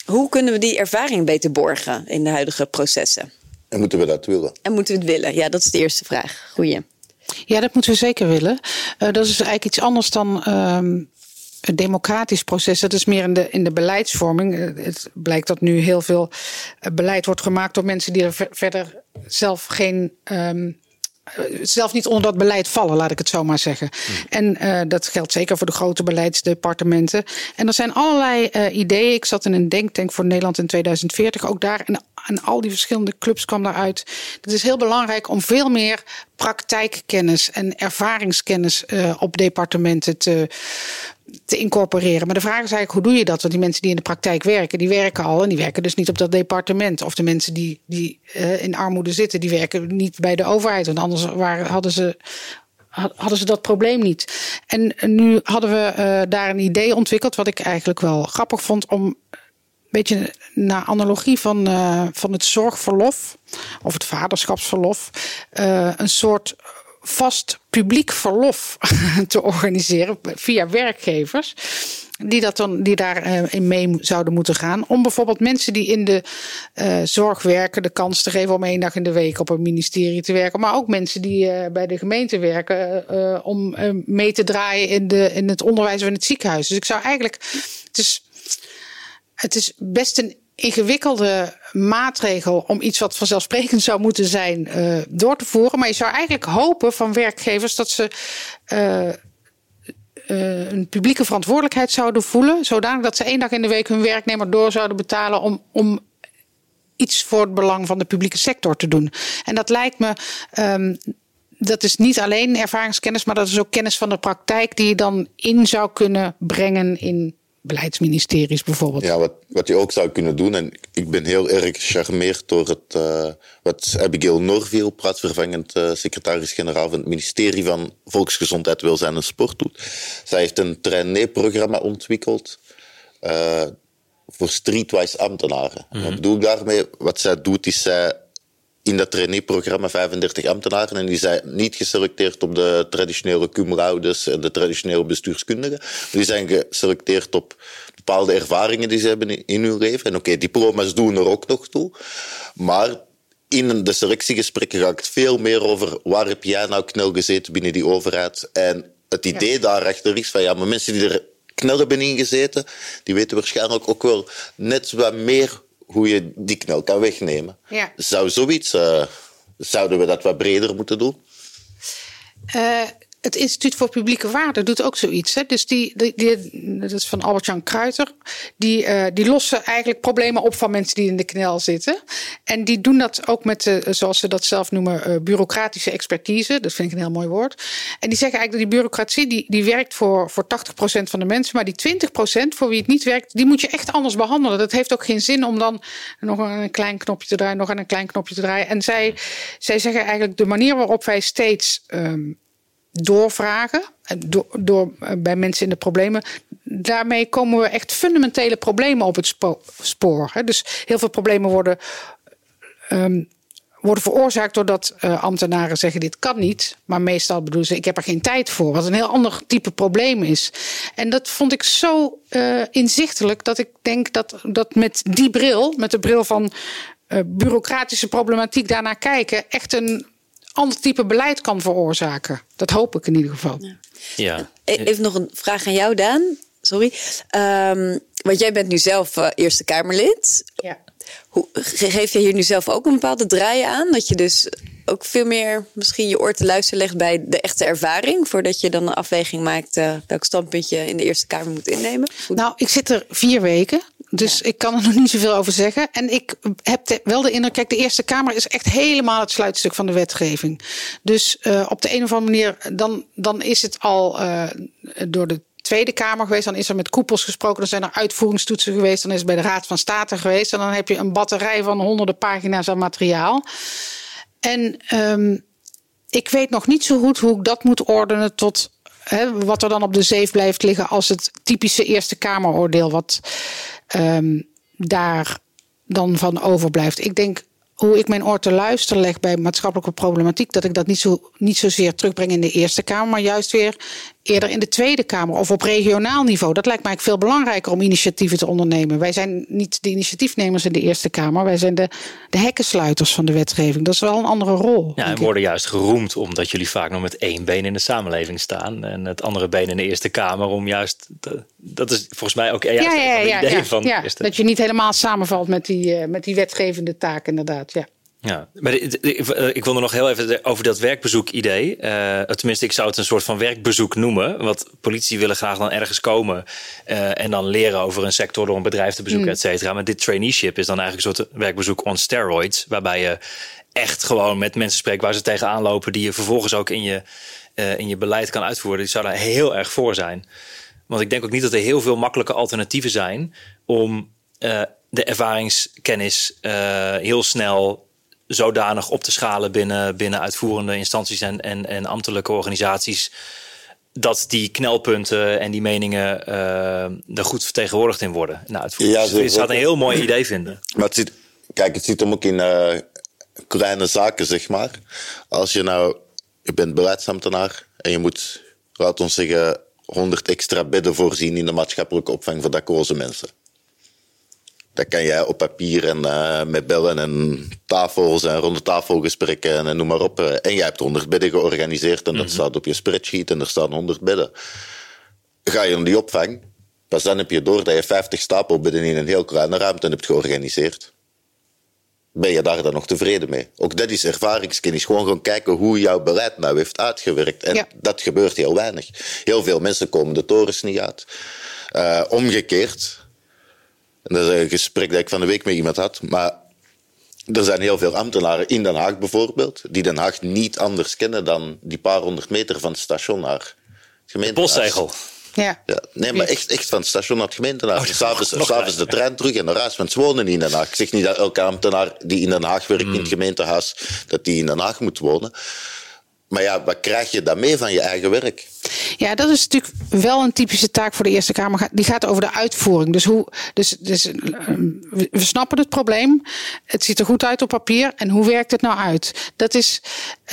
Hoe kunnen we die ervaring beter borgen in de huidige processen? En moeten we dat willen? En moeten we het willen? Ja, dat is de eerste vraag. Goeie. Ja, dat moeten we zeker willen. Uh, dat is eigenlijk iets anders dan uh, het democratisch proces. Dat is meer in de, in de beleidsvorming. Eh, het blijkt dat nu heel veel beleid wordt gemaakt door mensen die er verder zelf geen um, eh, zelf niet onder dat beleid vallen, laat ik het zo maar zeggen. Hmm. En uh, dat geldt zeker voor de grote beleidsdepartementen. En er zijn allerlei uh, ideeën. Ik zat in een denktank voor Nederland in 2040. Ook daar en, en al die verschillende clubs kwam daaruit. Het is heel belangrijk om veel meer praktijkkennis en ervaringskennis uh, op departementen te te incorporeren. Maar de vraag is eigenlijk, hoe doe je dat? Want die mensen die in de praktijk werken, die werken al en die werken dus niet op dat departement. Of de mensen die, die uh, in armoede zitten, die werken niet bij de overheid. Want anders waren, hadden ze hadden ze dat probleem niet. En nu hadden we uh, daar een idee ontwikkeld, wat ik eigenlijk wel grappig vond, om een beetje naar analogie van, uh, van het zorgverlof of het vaderschapsverlof, een soort vast publiek verlof te organiseren via werkgevers. Die, dat dan, die daarin uh, mee zouden moeten gaan. Om bijvoorbeeld mensen die in de uh, zorg werken de kans te geven om één dag in de week op een ministerie te werken. Maar ook mensen die uh, bij de gemeente werken om mee te draaien in, de, in het onderwijs of in het ziekenhuis. Dus ik zou eigenlijk. Het is, het is best een ingewikkelde maatregel om iets wat vanzelfsprekend zou moeten zijn uh, door te voeren. Maar je zou eigenlijk hopen van werkgevers dat ze uh, uh, een publieke verantwoordelijkheid zouden voelen. Zodanig dat ze één dag in de week hun werknemer door zouden betalen om, om iets voor het belang van de publieke sector te doen. En dat lijkt me. Um, dat is niet alleen ervaringskennis, maar dat is ook kennis van de praktijk die je dan in zou kunnen brengen in beleidsministeries bijvoorbeeld. Ja, wat, wat je ook zou kunnen doen, en ik ben heel erg gecharmeerd door het, uh, wat Abigail Norville, plaatsvervangend uh, secretaris-generaal van het ministerie van Volksgezondheid, Welzijn en Sport doet. Zij heeft een trainee-programma ontwikkeld uh, voor streetwise ambtenaren. Mm -hmm. Wat bedoel ik daarmee? Wat zij doet, is zij in dat traineeprogramma 35 ambtenaren en die zijn niet geselecteerd op de traditionele cum laudes en de traditionele bestuurskundigen. Die zijn geselecteerd op bepaalde ervaringen die ze hebben in hun leven. En oké, okay, diploma's doen er ook nog toe. Maar in de selectiegesprekken gaat het veel meer over waar heb jij nou knel gezeten binnen die overheid. En het idee ja. daarachter is van ja, maar mensen die er knel hebben ingezeten, die weten waarschijnlijk ook wel net wat meer hoe je die knel kan wegnemen. Ja. Zou zoiets, uh, zouden we dat wat breder moeten doen? Uh, het Instituut voor Publieke Waarde doet ook zoiets. Hè? Dus die, die, dat is van Albert-Jan Kruiter. Die, uh, die lossen eigenlijk problemen op van mensen die in de knel zitten. En die doen dat ook met, uh, zoals ze dat zelf noemen, uh, bureaucratische expertise. Dat vind ik een heel mooi woord. En die zeggen eigenlijk dat die bureaucratie, die, die werkt voor, voor 80% van de mensen. Maar die 20% voor wie het niet werkt, die moet je echt anders behandelen. Dat heeft ook geen zin om dan nog een klein knopje te draaien, nog aan een klein knopje te draaien. En zij, zij zeggen eigenlijk de manier waarop wij steeds... Um, doorvragen door, door, bij mensen in de problemen. Daarmee komen we echt fundamentele problemen op het spo spoor. Hè. Dus heel veel problemen worden, um, worden veroorzaakt doordat uh, ambtenaren zeggen: dit kan niet. Maar meestal bedoelen ze: ik heb er geen tijd voor. Wat een heel ander type probleem is. En dat vond ik zo inzichtelijk dat ik denk dat, dat met die bril, met de bril van bureaucratische problematiek daarnaar kijken, echt een ander type beleid kan veroorzaken. Dat hoop ik in ieder geval. Ja. ja. E-, even nog een vraag aan jou, Daan. Sorry. Um, want jij bent nu zelf uh, Eerste Kamerlid. Ja. Hoe, geef je hier nu zelf ook een bepaalde draai aan? Dat je dus ook veel meer misschien je oor te luisteren legt bij de echte ervaring. Voordat je dan een afweging maakt uh, welk standpunt je in de Eerste Kamer moet innemen. Goed. Nou, ik zit er vier weken. Dus ja. ik kan er nog niet zoveel over zeggen. En ik heb de, wel de indruk, kijk, de Eerste Kamer is echt helemaal het sluitstuk van de wetgeving. Dus uh, op de een of andere manier, dan, dan is het al uh, door de Tweede Kamer geweest. Dan is er met koepels gesproken. Dan zijn er uitvoeringstoetsen geweest. Dan is het bij de Raad van State geweest. En dan heb je een batterij van honderden pagina's aan materiaal. En um, ik weet nog niet zo goed hoe ik dat moet ordenen tot wat er dan op de zeef blijft liggen als het typische Eerste Kameroordeel, wat um, daar dan van overblijft. Ik denk hoe ik mijn oor te luisteren leg bij maatschappelijke problematiek, dat ik dat niet, zo, niet zozeer terugbreng in de Eerste Kamer, maar juist weer eerder in de Tweede Kamer of op regionaal niveau. Dat lijkt mij veel belangrijker om initiatieven te ondernemen. Wij zijn niet de initiatiefnemers in de Eerste Kamer, wij zijn de, de hekkensluiters van de wetgeving. Dat is wel een andere rol. Ja, en worden juist geroemd omdat jullie vaak nog met één been in de samenleving staan en het andere been in de Eerste Kamer om juist. dat is volgens mij ook juist ja, ja, ja, idee van. Ja, dat je niet helemaal samenvalt met die, uh, met die wetgevende taak, inderdaad. Ja. Ja, maar ik wilde nog heel even over dat werkbezoek-idee. Uh, tenminste, ik zou het een soort van werkbezoek noemen. Want politie willen graag dan ergens komen uh, en dan leren over een sector door een bedrijf te bezoeken, mm. et cetera. Maar dit traineeship is dan eigenlijk een soort werkbezoek on steroids, waarbij je echt gewoon met mensen spreekt waar ze tegenaan lopen, die je vervolgens ook in je, uh, in je beleid kan uitvoeren. Die zou daar heel erg voor zijn. Want ik denk ook niet dat er heel veel makkelijke alternatieven zijn om de ervaringskennis heel snel zodanig op te schalen binnen, binnen uitvoerende instanties en, en, en ambtelijke organisaties. Dat die knelpunten en die meningen uh, er goed vertegenwoordigd in worden. Nou, het ja, dus zou een heel mooi idee vinden. Maar het zit, kijk, het zit hem ook in uh, kleine zaken, zeg maar. Als je nou, je bent beleidsambtenaar en je moet, laat ons zeggen, 100 extra bedden voorzien in de maatschappelijke opvang voor dakloze mensen. Dat kan jij op papier en uh, met bellen en tafels en ronde tafelgesprekken en noem maar op. En jij hebt 100 bedden georganiseerd en dat mhm. staat op je spreadsheet en er staan 100 bedden. Ga je in die opvang, pas dan heb je door dat je 50 stapelbedden in een heel kleine ruimte hebt georganiseerd. Ben je daar dan nog tevreden mee? Ook dat is ervaringskennis. Gewoon gaan kijken hoe jouw beleid nou heeft uitgewerkt. En dat gebeurt heel weinig. Heel veel mensen komen de torens niet uit. Uh, omgekeerd, en dat is een gesprek dat ik van de week met iemand had. Maar er zijn heel veel ambtenaren in Den Haag bijvoorbeeld, die Den Haag niet anders kennen dan die paar honderd meter van het station naar het gemeentehuis. Ja. ja. Nee, maar echt, echt van het station naar het gemeentehuis. Oh, S'avonds de trein terug en naar huis, want ze wonen in Den Haag. Ik zeg niet dat elke ambtenaar die in Den Haag werkt in het hmm. gemeentehuis, dat die in Den Haag moet wonen. Maar ja, wat krijg je dan mee van je eigen werk? Ja, dat is natuurlijk wel een typische taak voor de Eerste Kamer. Die gaat over de uitvoering. Dus, hoe, dus, dus we snappen het probleem. Het ziet er goed uit op papier. En hoe werkt het nou uit? Dat is,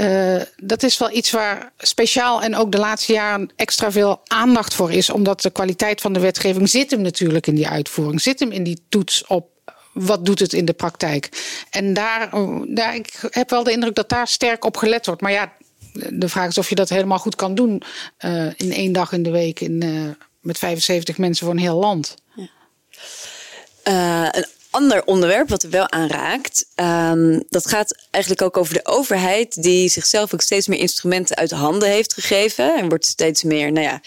uh, dat is wel iets waar speciaal en ook de laatste jaren extra veel aandacht voor is. Omdat de kwaliteit van de wetgeving zit hem natuurlijk in die uitvoering. Zit hem in die toets op wat doet het in de praktijk? En daar, daar, ik heb wel de indruk dat daar sterk op gelet wordt. Maar ja, de vraag is of je dat helemaal goed kan doen uh, in één dag in de week in, uh, met 75 mensen voor een heel land. Ja. Een ander onderwerp wat er wel aanraakt, um, dat gaat eigenlijk ook over de overheid die zichzelf ook steeds meer instrumenten uit handen heeft gegeven en wordt steeds meer, nou ja,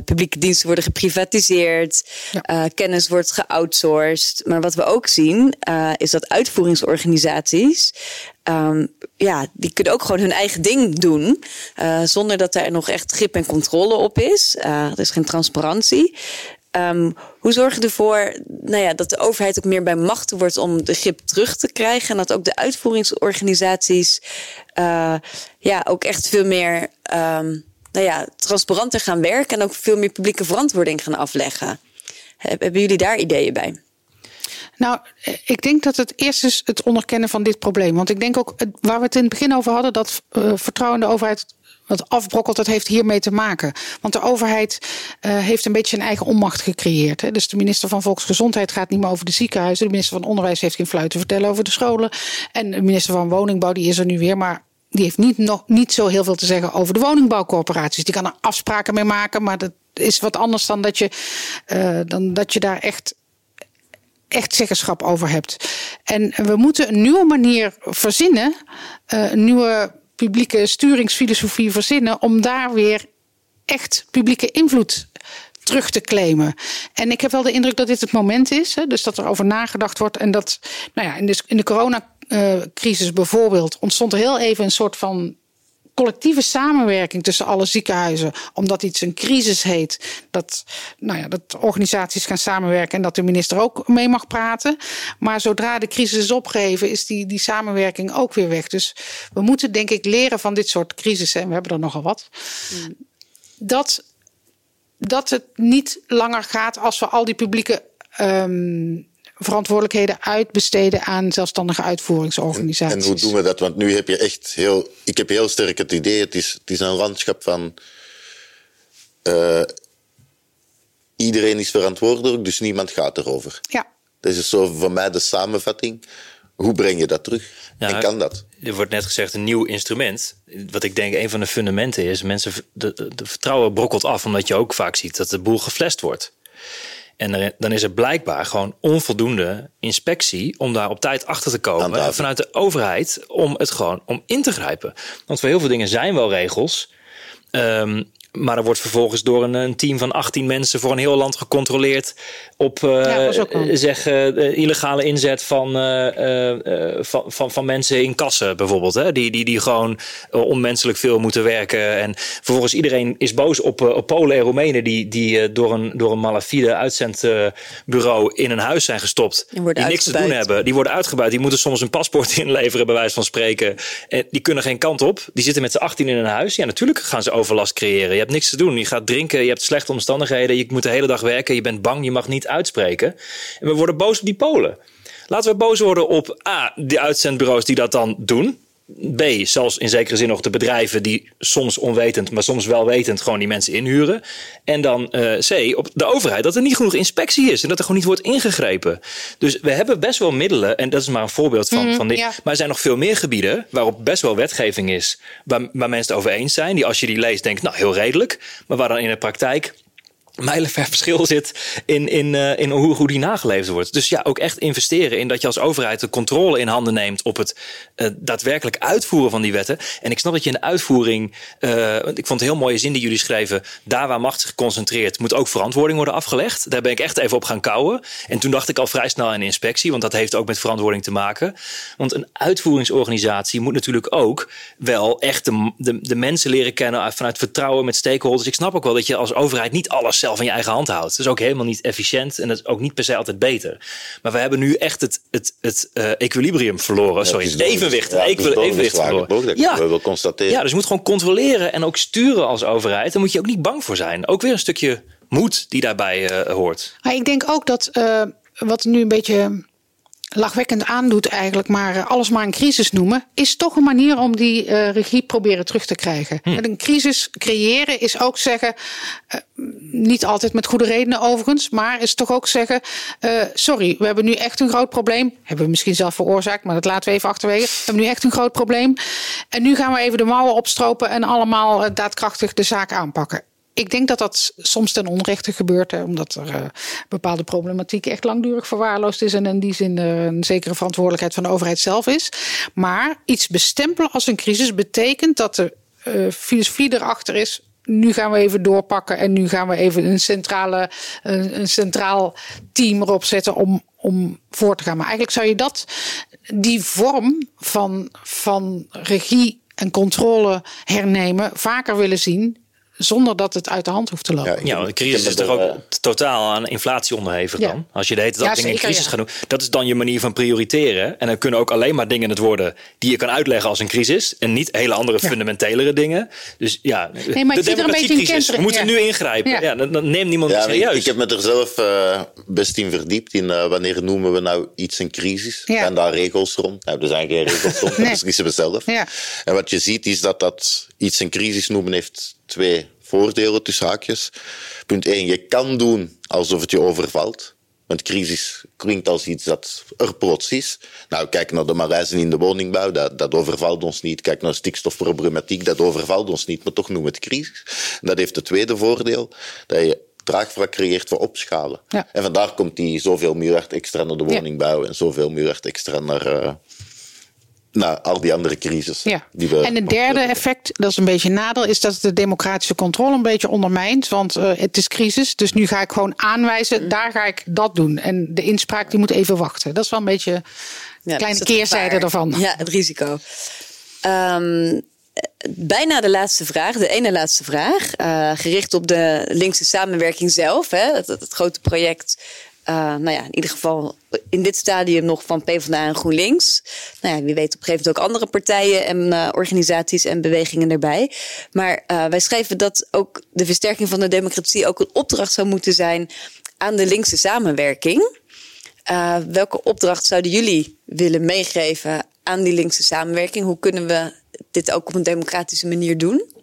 publieke diensten worden geprivatiseerd, ja. kennis wordt geoutsourced. Maar wat we ook zien is dat uitvoeringsorganisaties um, ja, die kunnen ook gewoon hun eigen ding doen. Zonder dat er nog echt grip en controle op is. Er is geen transparantie. Um, hoe zorg je ervoor nou ja, dat de overheid ook meer bij machten wordt om de grip terug te krijgen? En dat ook de uitvoeringsorganisaties uh, ja, ook echt veel meer um, nou ja, transparanter gaan werken en ook veel meer publieke verantwoording gaan afleggen. Hebben jullie daar ideeën bij? Nou, ik denk dat het eerst is het onderkennen van dit probleem. Want ik denk ook, waar we het in het begin over hadden, dat uh, vertrouwen in de overheid wat afbrokkelt, dat heeft hiermee te maken. Want de overheid uh, heeft een beetje een eigen onmacht gecreëerd. Hè. Dus de minister van Volksgezondheid gaat niet meer over de ziekenhuizen. De minister van Onderwijs heeft geen fluit te vertellen over de scholen. En de minister van Woningbouw, die is er nu weer. Maar die heeft niet, nog, niet zo heel veel te zeggen over de woningbouwcorporaties. Die kan er afspraken mee maken, maar dat is wat anders dan dat je, uh, dan dat je daar echt echt zeggenschap over hebt. En we moeten een nieuwe manier verzinnen, eh, een nieuwe publieke sturingsfilosofie verzinnen, om daar weer echt publieke invloed terug te claimen. En ik heb wel de indruk dat dit het moment is. Hè, dus dat er over nagedacht wordt. En dat, nou ja, in de, in de coronacrisis bijvoorbeeld ontstond er heel even een soort van collectieve samenwerking tussen alle ziekenhuizen, omdat iets een crisis heet, dat, nou ja, dat organisaties gaan samenwerken en dat de minister ook mee mag praten. Maar zodra de crisis is opgeheven, is die, die samenwerking ook weer weg. Dus we moeten denk ik leren van dit soort crisissen, en we hebben er nogal wat, dat, dat het niet langer gaat als we al die publieke um, verantwoordelijkheden uitbesteden aan zelfstandige uitvoeringsorganisaties. En, hoe doen we dat? Want nu heb je echt heel. Ik heb heel sterk het idee, het is, het is een landschap van. Uh, iedereen is verantwoordelijk, dus niemand gaat erover. Ja. Dat is zo voor mij de samenvatting. Hoe breng je dat terug? Ja, en kan dat? Er wordt net gezegd een nieuw instrument. Wat ik denk een van de fundamenten is. Mensen, de, de vertrouwen brokkelt af, omdat je ook vaak ziet dat de boel geflest wordt. En dan is er blijkbaar gewoon onvoldoende inspectie om daar op tijd achter te komen. Vanuit de overheid om het gewoon om in te grijpen. Want voor heel veel dingen zijn wel regels. Um, maar er wordt vervolgens door een, een, team van 18 mensen voor een heel land gecontroleerd op uh, zeg, uh, illegale inzet van, uh, van, van, van, mensen in kassen bijvoorbeeld. Hè? Die, die, die gewoon onmenselijk veel moeten werken. En vervolgens iedereen is boos op, op Polen en Roemenen die, die door, een, door een malafide uitzendbureau in een huis zijn gestopt. Die, die niks te doen hebben. Die worden uitgebuit. Die moeten soms een paspoort inleveren bij wijze van spreken. En die kunnen geen kant op. Die zitten met z'n 18 in een huis. Ja, natuurlijk gaan ze overlast creëren. Je niks te doen. Je gaat drinken, je hebt slechte omstandigheden, je moet de hele dag werken, je bent bang, je mag niet uitspreken. En we worden boos op die Polen. Laten we boos worden op A, de uitzendbureaus die dat dan doen. B, zelfs in zekere zin nog de bedrijven die soms onwetend, maar soms wel wetend gewoon die mensen inhuren. En dan uh, C, op de overheid, dat er niet genoeg inspectie is en dat er gewoon niet wordt ingegrepen. Dus we hebben best wel middelen, en dat is maar een voorbeeld van, mm, van dit. Maar er zijn nog veel meer gebieden waarop best wel wetgeving is, waar, waar mensen het over eens zijn. Die als je die leest denkt, nou heel redelijk, maar waar dan in de praktijk mijlenver verschil zit in, in, uh, in hoe, hoe die nageleefd wordt. Dus ja, ook echt investeren in dat je als overheid de controle in handen neemt op het uh, daadwerkelijk uitvoeren van die wetten. En ik snap dat je in de uitvoering, uh, ik vond het heel mooie zin die jullie schreven, daar waar macht zich concentreert, moet ook verantwoording worden afgelegd. Daar ben ik echt even op gaan kouwen. En toen dacht ik al vrij snel aan inspectie, want dat heeft ook met verantwoording te maken. Want een uitvoeringsorganisatie moet natuurlijk ook wel echt de, de, de mensen leren kennen vanuit vertrouwen met stakeholders. Ik snap ook wel dat je als overheid niet alles zelf in je eigen hand houdt. Dat is ook helemaal niet efficiënt en dat is ook niet per se altijd beter. Maar we hebben nu echt het, het, het uh, equilibrium verloren. Sorry, het evenwicht. Ja, evenwicht verloren. Ja. We constateren. Ja, dus je moet gewoon controleren en ook sturen als overheid. Daar moet je ook niet bang voor zijn. Ook weer een stukje moed die daarbij uh, hoort. Maar ik denk ook dat uh, wat nu een beetje lachwekkend aandoet eigenlijk, maar eh, alles maar een crisis noemen, is toch een manier om die uh, regie proberen terug te krijgen. Hm. Een crisis creëren is ook zeggen, uh, niet altijd met goede redenen overigens, maar is toch ook zeggen, uh, sorry, we hebben nu echt een groot probleem. Hebben we misschien zelf veroorzaakt, maar dat laten we even achterwege. We hebben nu echt een groot probleem. En nu gaan we even de mouwen opstropen en allemaal daadkrachtig de zaak aanpakken ik denk dat dat soms ten onrechte gebeurt, hè, omdat er uh, bepaalde problematiek echt langdurig verwaarloosd is en in die zin uh, een zekere verantwoordelijkheid van de overheid zelf is. Maar iets bestempelen als een crisis betekent dat de uh, filosofie erachter is. Nu gaan we even doorpakken en nu gaan we even een, centrale, een, een centraal team erop zetten om, om voor te gaan. Maar eigenlijk zou je dat, die vorm van, van regie en controle hernemen, vaker willen zien zonder dat het uit de hand hoeft te lopen. Ja, de crisis is toch ook uh, totaal aan inflatie onderhevig dan? Als je de hele tijd ja, dingen in crisis gaat doen. Dat is dan je manier van prioriteren. En dan kunnen ook alleen maar dingen het worden die je kan uitleggen als een crisis. En niet hele andere fundamentelere dingen. Dus ja, nee, maar de democratiecrisis. We moeten nu ingrijpen. Ja. dan, neemt niemand het serieus. Ik, ik, heb me er zelf uh, best in verdiept. In uh, wanneer noemen we nou iets een crisis? En daar regels rond? Nou, er zijn geen regels rond. nee. Dat beslissen we zelf. En wat je ziet is dat dat iets een crisis noemen heeft twee voordelen tussen haakjes. Punt 1, je kan doen alsof het je overvalt. Want crisis klinkt als iets dat er plots is. Nou, kijk naar de marijzen in de woningbouw, dat, dat overvalt ons niet. Kijk naar de stikstofproblematiek, dat overvalt ons niet. Maar toch noemen we het crisis. En dat heeft het tweede voordeel, dat je draagvlak creëert voor opschalen. Ja. En vandaar komt die zoveel miljard extra naar de woningbouw en zoveel miljard extra naar... Uh, na al die andere crisis. Ja. Die we en het derde effect, dat is een beetje een nadeel, is dat de democratische controle een beetje ondermijnt. Want uh, het is crisis, dus nu ga ik gewoon aanwijzen, mm. daar ga ik dat doen. En de inspraak die moet even wachten. Dat is wel een beetje een kleine keerzijde ervan. Ja, het risico. Um, bijna de laatste vraag, de ene laatste vraag. Uh, gericht op de linkse samenwerking zelf. Hè, het, het grote project uh, nou ja, in ieder geval in dit stadium nog van PvdA en GroenLinks. Nou ja, wie weet op een gegeven moment ook andere partijen en uh, organisaties en bewegingen erbij. Maar uh, wij schrijven dat ook de versterking van de democratie ook een opdracht zou moeten zijn aan de linkse samenwerking. welke opdracht zouden jullie willen meegeven aan die linkse samenwerking? Hoe kunnen we dit ook op een democratische manier doen?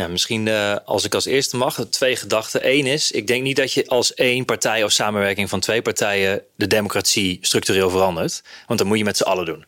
Ja, misschien uh, als ik als eerste mag, twee gedachten. Eén is, ik denk niet dat je als één partij of samenwerking van twee partijen de democratie structureel verandert. Want dat moet je met z'n allen doen.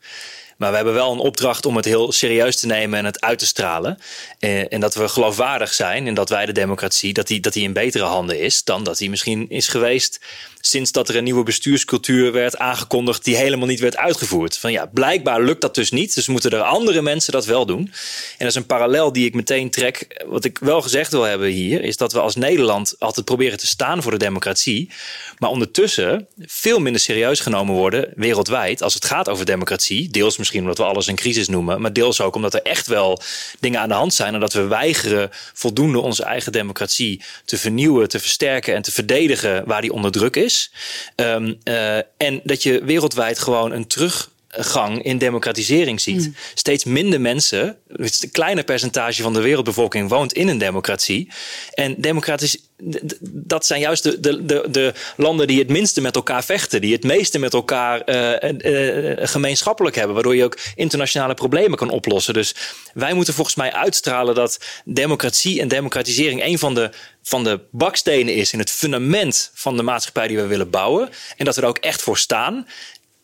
Maar we hebben wel een opdracht om het heel serieus te nemen en het uit te stralen. Eh, en dat we geloofwaardig zijn en dat wij de democratie, dat die, dat die in betere handen is dan dat die misschien is geweest sinds dat er een nieuwe bestuurscultuur werd aangekondigd die helemaal niet werd uitgevoerd. Van ja, blijkbaar lukt dat dus niet, dus moeten er andere mensen dat wel doen. En dat is een parallel die ik meteen trek. Wat ik wel gezegd wil hebben hier, is dat we als Nederland altijd proberen te staan voor de democratie, maar ondertussen veel minder serieus genomen worden wereldwijd als het gaat over democratie. Deels misschien omdat we alles een crisis noemen, maar deels ook omdat er echt wel dingen aan de hand zijn en dat we weigeren voldoende onze eigen democratie te vernieuwen, te versterken en te verdedigen waar die onder druk is. Um, uh, en dat je wereldwijd gewoon een teruggang in democratisering ziet. Mm. Steeds minder mensen, het een kleiner percentage van de wereldbevolking woont in een democratie. En democratisch, dat zijn juist de, de, de, de, landen die het minste met elkaar vechten, die het meeste met elkaar uh, uh, gemeenschappelijk hebben, waardoor je ook internationale problemen kan oplossen. Dus wij moeten volgens mij uitstralen dat democratie en democratisering een van de, van de bakstenen is in het fundament van de maatschappij die we willen bouwen. En dat we er ook echt voor staan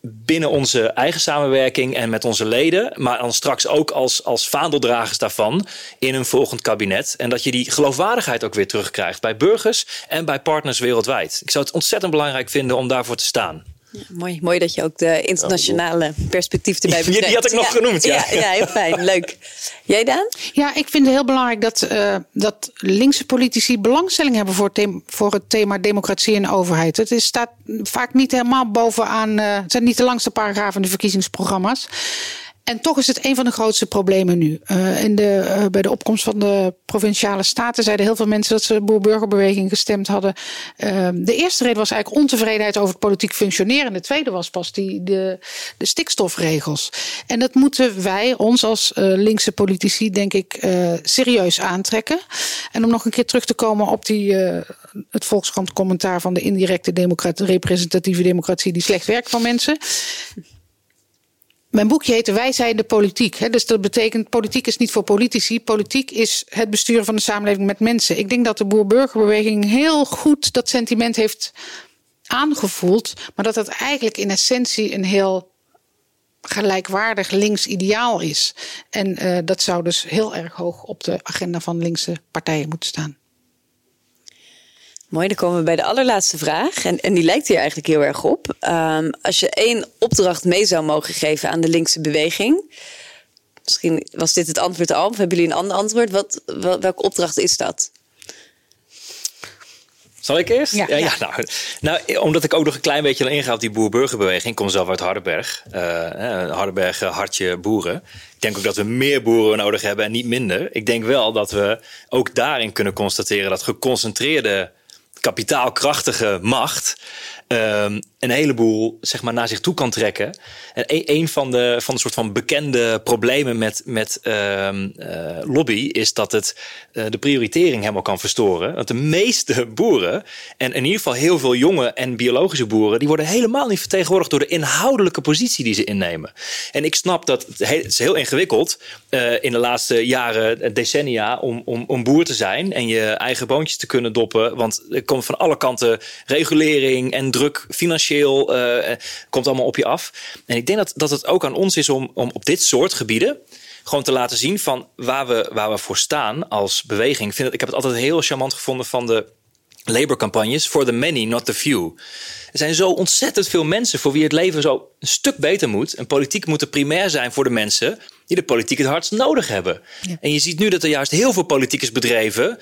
binnen onze eigen samenwerking en met onze leden, maar dan straks ook als, als vaandeldragers daarvan in een volgend kabinet. En dat je die geloofwaardigheid ook weer terugkrijgt bij burgers en bij partners wereldwijd. Ik zou het ontzettend belangrijk vinden om daarvoor te staan. Ja, mooi, mooi dat je ook de internationale perspectief erbij betrekt. Die had ik nog ja, genoemd, ja. ja. Ja, heel fijn, leuk. Jij Daan? Ja, ik vind het heel belangrijk dat, uh, dat linkse politici belangstelling hebben voor, thema, voor het thema democratie en overheid. Het is, staat vaak niet helemaal bovenaan, uh, het zijn niet de langste paragrafen in de verkiezingsprogramma's. En toch is het een van de grootste problemen nu. Uh, in de, uh, bij de opkomst van de provinciale staten zeiden heel veel mensen dat ze boer-burgerbeweging gestemd hadden. Uh, de eerste reden was eigenlijk ontevredenheid over het politiek functioneren. En de tweede was pas die, de, de stikstofregels. En dat moeten wij, ons als linkse politici, denk ik, serieus aantrekken. En om nog een keer terug te komen op die, het Volkskrant commentaar van de indirecte democratie, representatieve democratie die slecht werkt van mensen. Mijn boekje heet Wij zijn de politiek. Hè? Dus dat betekent politiek is niet voor politici. Politiek is het besturen van de samenleving met mensen. Ik denk dat de boer-burgerbeweging heel goed dat sentiment heeft aangevoeld. Maar dat het eigenlijk in essentie een heel gelijkwaardig links ideaal is. En uh, dat zou dus heel erg hoog op de agenda van linkse partijen moeten staan. Mooi, dan komen we bij de allerlaatste vraag. En, en die lijkt hier eigenlijk heel erg op. Um, als je één opdracht mee zou mogen geven aan de linkse beweging. Misschien was dit het antwoord al, of hebben jullie een ander antwoord? Wat, wel, welke opdracht is dat? Zal ik eerst? Ja, ja, ja. Nou, nou, omdat ik ook nog een klein beetje inga op die boer-burgerbeweging. Ik kom zelf uit Hardenberg. Uh, Hardenberg, hartje boeren. Ik denk ook dat we meer boeren nodig hebben en niet minder. Ik denk wel dat we ook daarin kunnen constateren dat geconcentreerde kapitaalkrachtige macht um, een heleboel zeg maar, naar zich toe kan trekken. En een, een van, de, van de soort van bekende problemen met, met um, uh, lobby is dat het uh, de prioritering helemaal kan verstoren. Want de meeste boeren, en in ieder geval heel veel jonge en biologische boeren, die worden helemaal niet vertegenwoordigd door de inhoudelijke positie die ze innemen. En ik snap dat het is heel ingewikkeld uh, in de laatste jaren, decennia, om, om, om boer te zijn en je eigen boontjes te kunnen doppen. Want er komt van alle kanten regulering en druk financieel uh, komt allemaal op je af. En ik denk dat, dat het ook aan ons is om, om op dit soort gebieden gewoon te laten zien van waar we, waar we voor staan als beweging. Ik, vind het, ik heb het altijd heel charmant gevonden van de Labour-campagnes. For the many, not the few. Er zijn zo ontzettend veel mensen voor wie het leven zo een stuk beter moet. En politiek moet er primair zijn voor de mensen die de politiek het hardst nodig hebben. Ja. En je ziet nu dat er juist heel veel politiekers bedreven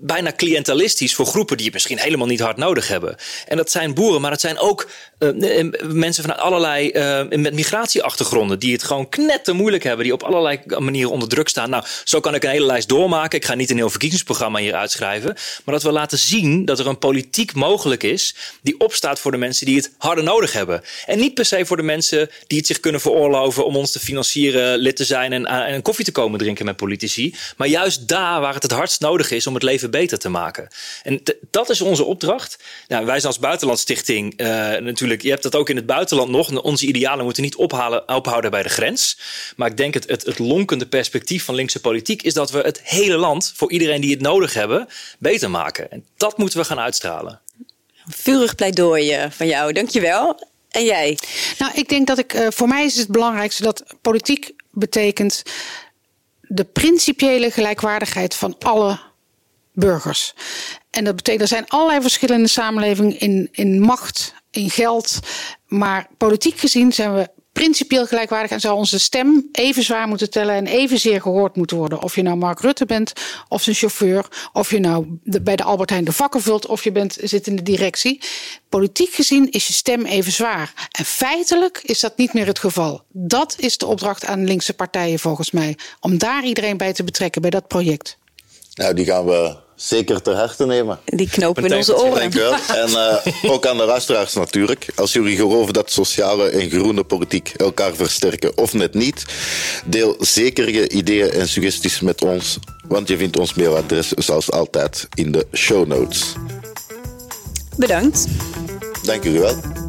bijna cliëntalistisch voor groepen die het misschien helemaal niet hard nodig hebben. En dat zijn boeren, maar het zijn ook uh, mensen vanuit allerlei uh, met migratieachtergronden die het gewoon knetter moeilijk hebben, die op allerlei manieren onder druk staan. Nou, zo kan ik een hele lijst doormaken. Ik ga niet een heel verkiezingsprogramma hier uitschrijven, maar dat we laten zien dat er een politiek mogelijk is die opstaat voor de mensen die het harder nodig hebben. En niet per se voor de mensen die het zich kunnen veroorloven om ons te financieren, lid te zijn en, en een koffie te komen drinken met politici. Maar juist daar waar het het hardst nodig is om het leven beter te maken. En dat is onze opdracht. Nou, wij zijn als Buitenlandstichting uh, natuurlijk, je hebt dat ook in het buitenland nog. Onze idealen moeten niet ophalen, ophouden bij de grens. Maar ik denk het, het, het lonkende perspectief van linkse politiek is dat we het hele land, voor iedereen die het nodig hebben, beter maken. En dat moeten we gaan uitstralen. Vurig pleidooi van jou, dankjewel. En jij? Nou, ik denk dat ik, uh, voor mij is het belangrijkste dat politiek betekent de principiële gelijkwaardigheid van alle burgers. En dat betekent, er zijn allerlei verschillen in de samenleving in, in macht, in geld. Maar politiek gezien zijn we principieel gelijkwaardig en zou onze stem even zwaar moeten tellen en evenzeer gehoord moeten worden. Of je nou Mark Rutte bent, of zijn chauffeur, of je nou bij de Albert Heijn de vakken vult, of je bent, zit in de directie. Politiek gezien is je stem even zwaar. En feitelijk is dat niet meer het geval. Dat is de opdracht aan linkse partijen volgens mij. Om daar iedereen bij te betrekken bij dat project. Nou, die gaan we zeker ter harte nemen. Die knopen in onze oren. Dank wel. En uh, ook aan de luisteraars natuurlijk. Als jullie geloven dat sociale en groene politiek elkaar versterken of net niet, deel zeker je ideeën en suggesties met ons, want je vindt ons mailadres zoals altijd in de show notes. Bedankt. Dank jullie wel.